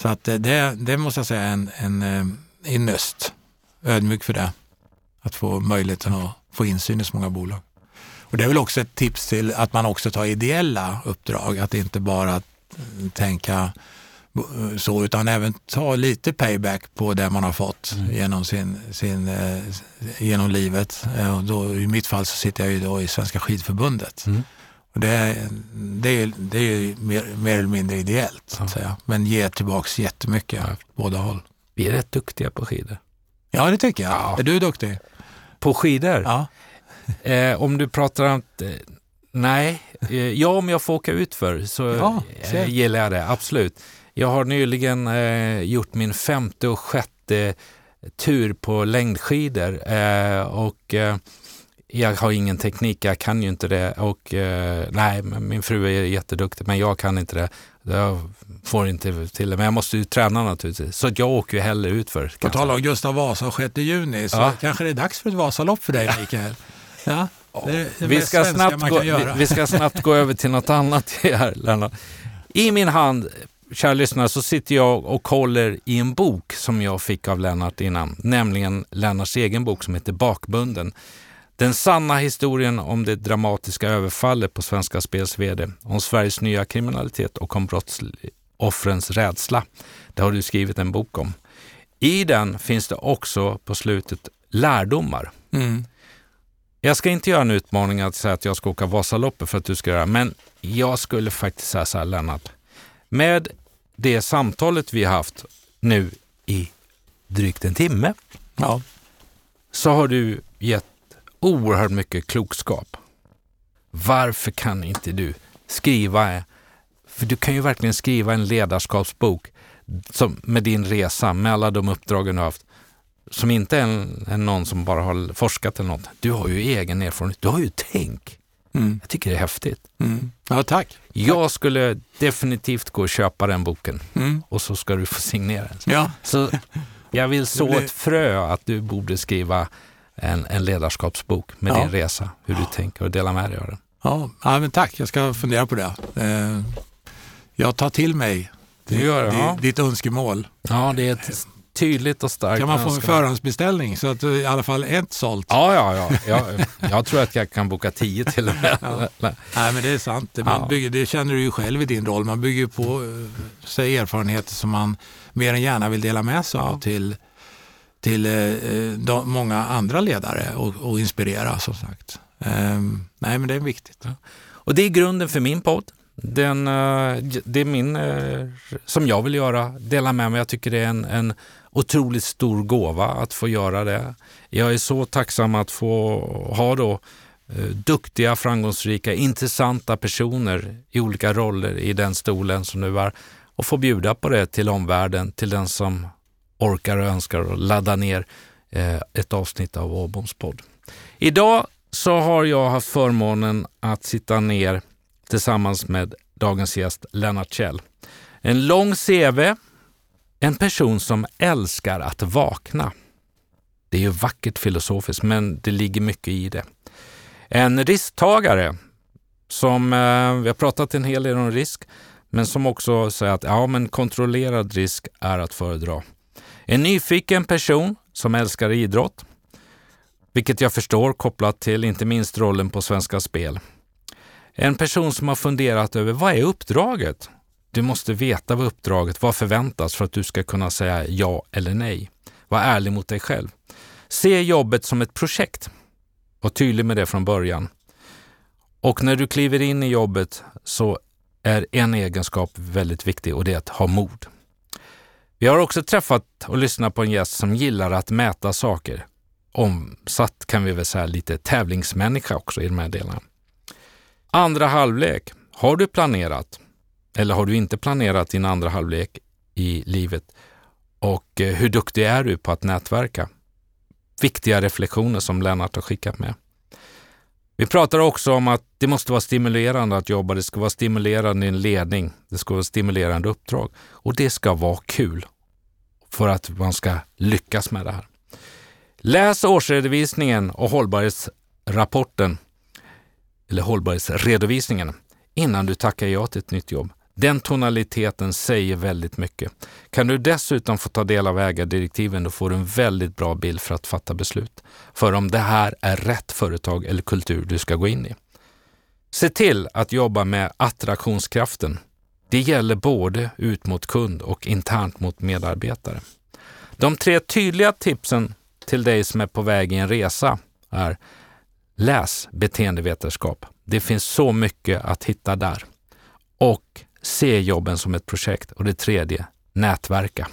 Så att det, det måste jag säga är en, en, ynnest, ödmjuk för det. Att få möjligheten att få insyn i så många bolag. Och det är väl också ett tips till att man också tar ideella uppdrag, att inte bara tänka så, utan även ta lite payback på det man har fått mm. genom, sin, sin, eh, genom livet. Eh, och då, I mitt fall så sitter jag ju då i Svenska skidförbundet. Mm. Och det, det, är, det är mer, mer eller mindre ideellt, säga. men ger tillbaks jättemycket ja. båda håll. Vi är rätt duktiga på skidor. Ja, det tycker jag. Ja. Är du duktig? På skidor? Ja. Eh, om du pratar om... Eh, nej, eh, ja om jag får åka ut för så ja, eh, gillar jag det, absolut. Jag har nyligen eh, gjort min femte och sjätte tur på längdskidor eh, och jag har ingen teknik, jag kan ju inte det och nej, min fru är jätteduktig men jag kan inte det. Jag får inte till det, men jag måste ju träna naturligtvis. Så jag åker ju hellre ut för. På tal om Gustav Vasa och 6 juni så ja. kanske det är dags för ett Vasalopp för dig Mikael. Ja, det det vi, ska snabbt gå, vi, vi, ska snabbt gå över till något annat här, Lennart. I min hand kära lyssnare, så sitter jag och håller i en bok som jag fick av Lennart innan, nämligen Lennarts egen bok som heter Bakbunden. Den sanna historien om det dramatiska överfallet på Svenska Spels VD, om Sveriges nya kriminalitet och om brottsoffrens rädsla. Det har du skrivit en bok om. I den finns det också på slutet lärdomar. Mm. Jag ska inte göra en utmaning att säga att jag ska åka Vasaloppet för att du ska göra men jag skulle faktiskt säga så här Lennart. Med det samtalet vi har haft nu i drygt en timme ja. så har du gett oerhört mycket klokskap. Varför kan inte du skriva, för du kan ju verkligen skriva en ledarskapsbok som, med din resa, med alla de uppdragen du har haft, som inte är, en, är någon som bara har forskat eller något. Du har ju egen erfarenhet, du har ju tänk. Mm. Jag tycker det är häftigt. Mm. Ja, tack. Jag skulle definitivt gå och köpa den boken mm. och så ska du få signera den. Ja. Så jag vill så ett frö att du borde skriva en, en ledarskapsbok med ja. din resa, hur du tänker och dela med dig av den. Ja, ja men tack. Jag ska fundera på det. Eh, jag tar till mig ditt, gör, ja. ditt önskemål. Ja, det är ett tydligt och starkt Kan man få en förhandsbeställning så att du i alla fall ett sålt? Ja, ja, ja. Jag, jag tror att jag kan boka tio till och med. Ja. Nej, men det är sant. Man ja. bygger, det känner du ju själv i din roll. Man bygger på eh, sig erfarenheter som man mer än gärna vill dela med sig av till, till eh, eh, de, många andra ledare och, och inspirera som sagt. Um, nej, men det är viktigt. Ja. Och det är grunden för min podd. Den, eh, det är min, eh, som jag vill göra, dela med mig. Jag tycker det är en, en otroligt stor gåva att få göra det. Jag är så tacksam att få ha då duktiga, framgångsrika, intressanta personer i olika roller i den stolen som nu är och få bjuda på det till omvärlden, till den som orkar och önskar och ladda ner eh, ett avsnitt av Åboms podd. Idag så har jag haft förmånen att sitta ner tillsammans med dagens gäst Lennart Kjell. En lång CV en person som älskar att vakna. Det är ju vackert filosofiskt, men det ligger mycket i det. En risktagare som, eh, vi har pratat en hel del om risk, men som också säger att ja, men kontrollerad risk är att föredra. En nyfiken person som älskar idrott, vilket jag förstår kopplat till inte minst rollen på Svenska Spel. En person som har funderat över vad är uppdraget? Du måste veta vad uppdraget, vad förväntas för att du ska kunna säga ja eller nej. Var ärlig mot dig själv. Se jobbet som ett projekt. Var tydlig med det från början. Och när du kliver in i jobbet så är en egenskap väldigt viktig och det är att ha mod. Vi har också träffat och lyssnat på en gäst som gillar att mäta saker. Omsatt kan vi väl säga lite tävlingsmänniska också i de här delarna. Andra halvlek. Har du planerat? Eller har du inte planerat din andra halvlek i livet? Och eh, hur duktig är du på att nätverka? Viktiga reflektioner som Lennart har skickat med. Vi pratar också om att det måste vara stimulerande att jobba. Det ska vara stimulerande i en ledning. Det ska vara stimulerande uppdrag och det ska vara kul för att man ska lyckas med det här. Läs årsredovisningen och hållbarhetsrapporten eller hållbarhetsredovisningen innan du tackar ja till ett nytt jobb. Den tonaliteten säger väldigt mycket. Kan du dessutom få ta del av ägardirektiven då får du en väldigt bra bild för att fatta beslut. För om det här är rätt företag eller kultur du ska gå in i. Se till att jobba med attraktionskraften. Det gäller både ut mot kund och internt mot medarbetare. De tre tydliga tipsen till dig som är på väg i en resa är Läs beteendevetenskap. Det finns så mycket att hitta där. Och se jobben som ett projekt. Och det tredje, nätverka.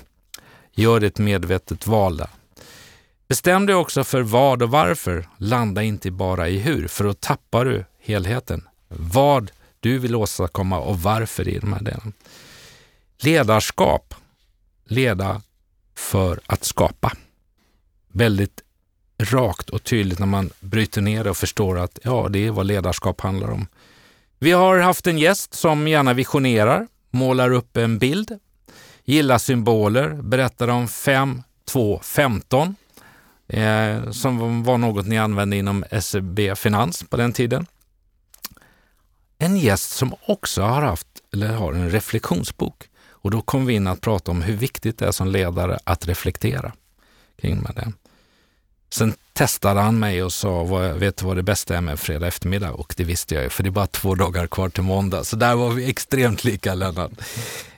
Gör ett medvetet val där. Bestäm dig också för vad och varför. Landa inte bara i hur, för då tappar du helheten. Vad du vill åstadkomma och varför i de här delarna. Ledarskap. Leda för att skapa. Väldigt rakt och tydligt när man bryter ner det och förstår att ja, det är vad ledarskap handlar om. Vi har haft en gäst som gärna visionerar, målar upp en bild, gillar symboler, berättar om 5, 2, 15 eh, som var något ni använde inom SEB Finans på den tiden. En gäst som också har haft, eller har en reflektionsbok. Och då kom vi in att prata om hur viktigt det är som ledare att reflektera kring det. Sen testade han mig och sa, vet du vad det bästa är med fredag eftermiddag? Och det visste jag ju, för det är bara två dagar kvar till måndag. Så där var vi extremt lika Lennart.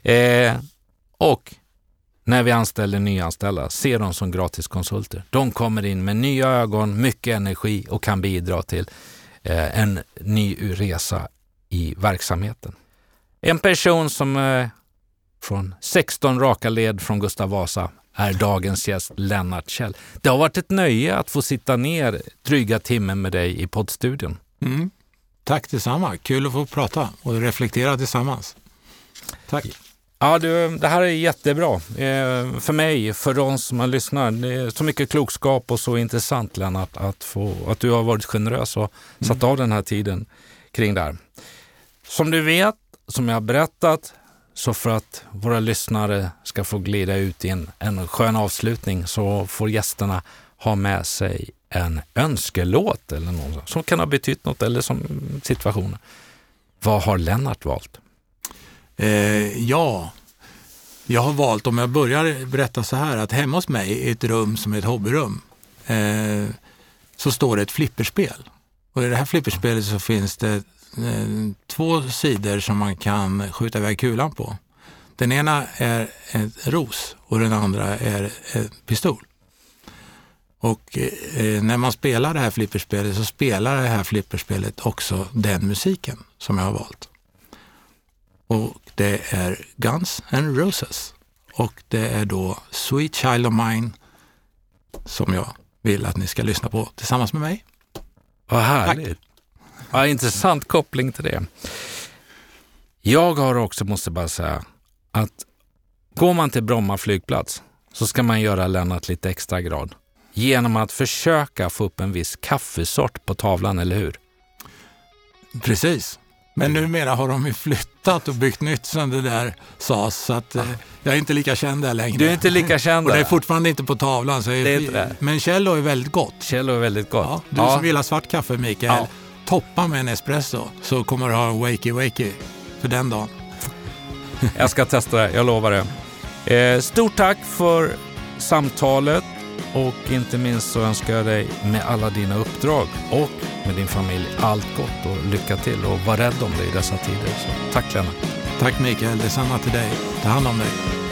Eh, och när vi anställer nyanställda, se dem som gratiskonsulter. De kommer in med nya ögon, mycket energi och kan bidra till eh, en ny resa i verksamheten. En person som eh, från 16 raka led från Gustav Vasa är dagens gäst Lennart Kjell. Det har varit ett nöje att få sitta ner dryga timmen med dig i poddstudion. Mm. Tack detsamma. Kul att få prata och reflektera tillsammans. Tack. Ja, du, det här är jättebra. Eh, för mig, för de som har lyssnat. Det är så mycket klokskap och så intressant Lennart att, få, att du har varit generös och mm. satt av den här tiden kring det här. Som du vet, som jag har berättat, så för att våra lyssnare ska få glida ut i en, en skön avslutning så får gästerna ha med sig en önskelåt eller något som kan ha betytt något eller som situationen. Vad har Lennart valt? Eh, ja, jag har valt, om jag börjar berätta så här, att hemma hos mig i ett rum som är ett hobbyrum eh, så står det ett flipperspel. Och i det här flipperspelet så finns det två sidor som man kan skjuta iväg kulan på. Den ena är ett ros och den andra är en pistol. Och eh, när man spelar det här flipperspelet så spelar det här flipperspelet också den musiken som jag har valt. Och det är Guns and Roses. Och det är då Sweet Child of Mine som jag vill att ni ska lyssna på tillsammans med mig. Vad härligt. Tack. Ja, intressant koppling till det. Jag har också, måste bara säga, att går man till Bromma flygplats så ska man göra Lennart lite extra grad genom att försöka få upp en viss kaffesort på tavlan, eller hur? Precis. Men numera har de ju flyttat och byggt nytt som det där sades, så att eh, jag är inte lika känd där längre. Du är inte lika känd Och det är fortfarande inte på tavlan. Så det är inte det. Men Cello är väldigt gott. Cello är väldigt gott. Ja, du ja. som gillar svart kaffe, Mikael. Ja toppa med en espresso så kommer du ha en wakey wakey för den dagen. jag ska testa det, jag lovar det. Eh, stort tack för samtalet och inte minst så önskar jag dig med alla dina uppdrag och med din familj allt gott och lycka till och var rädd om dig i dessa tider. Så, tack Lennart. Tack Mikael, detsamma till dig. Ta hand om dig.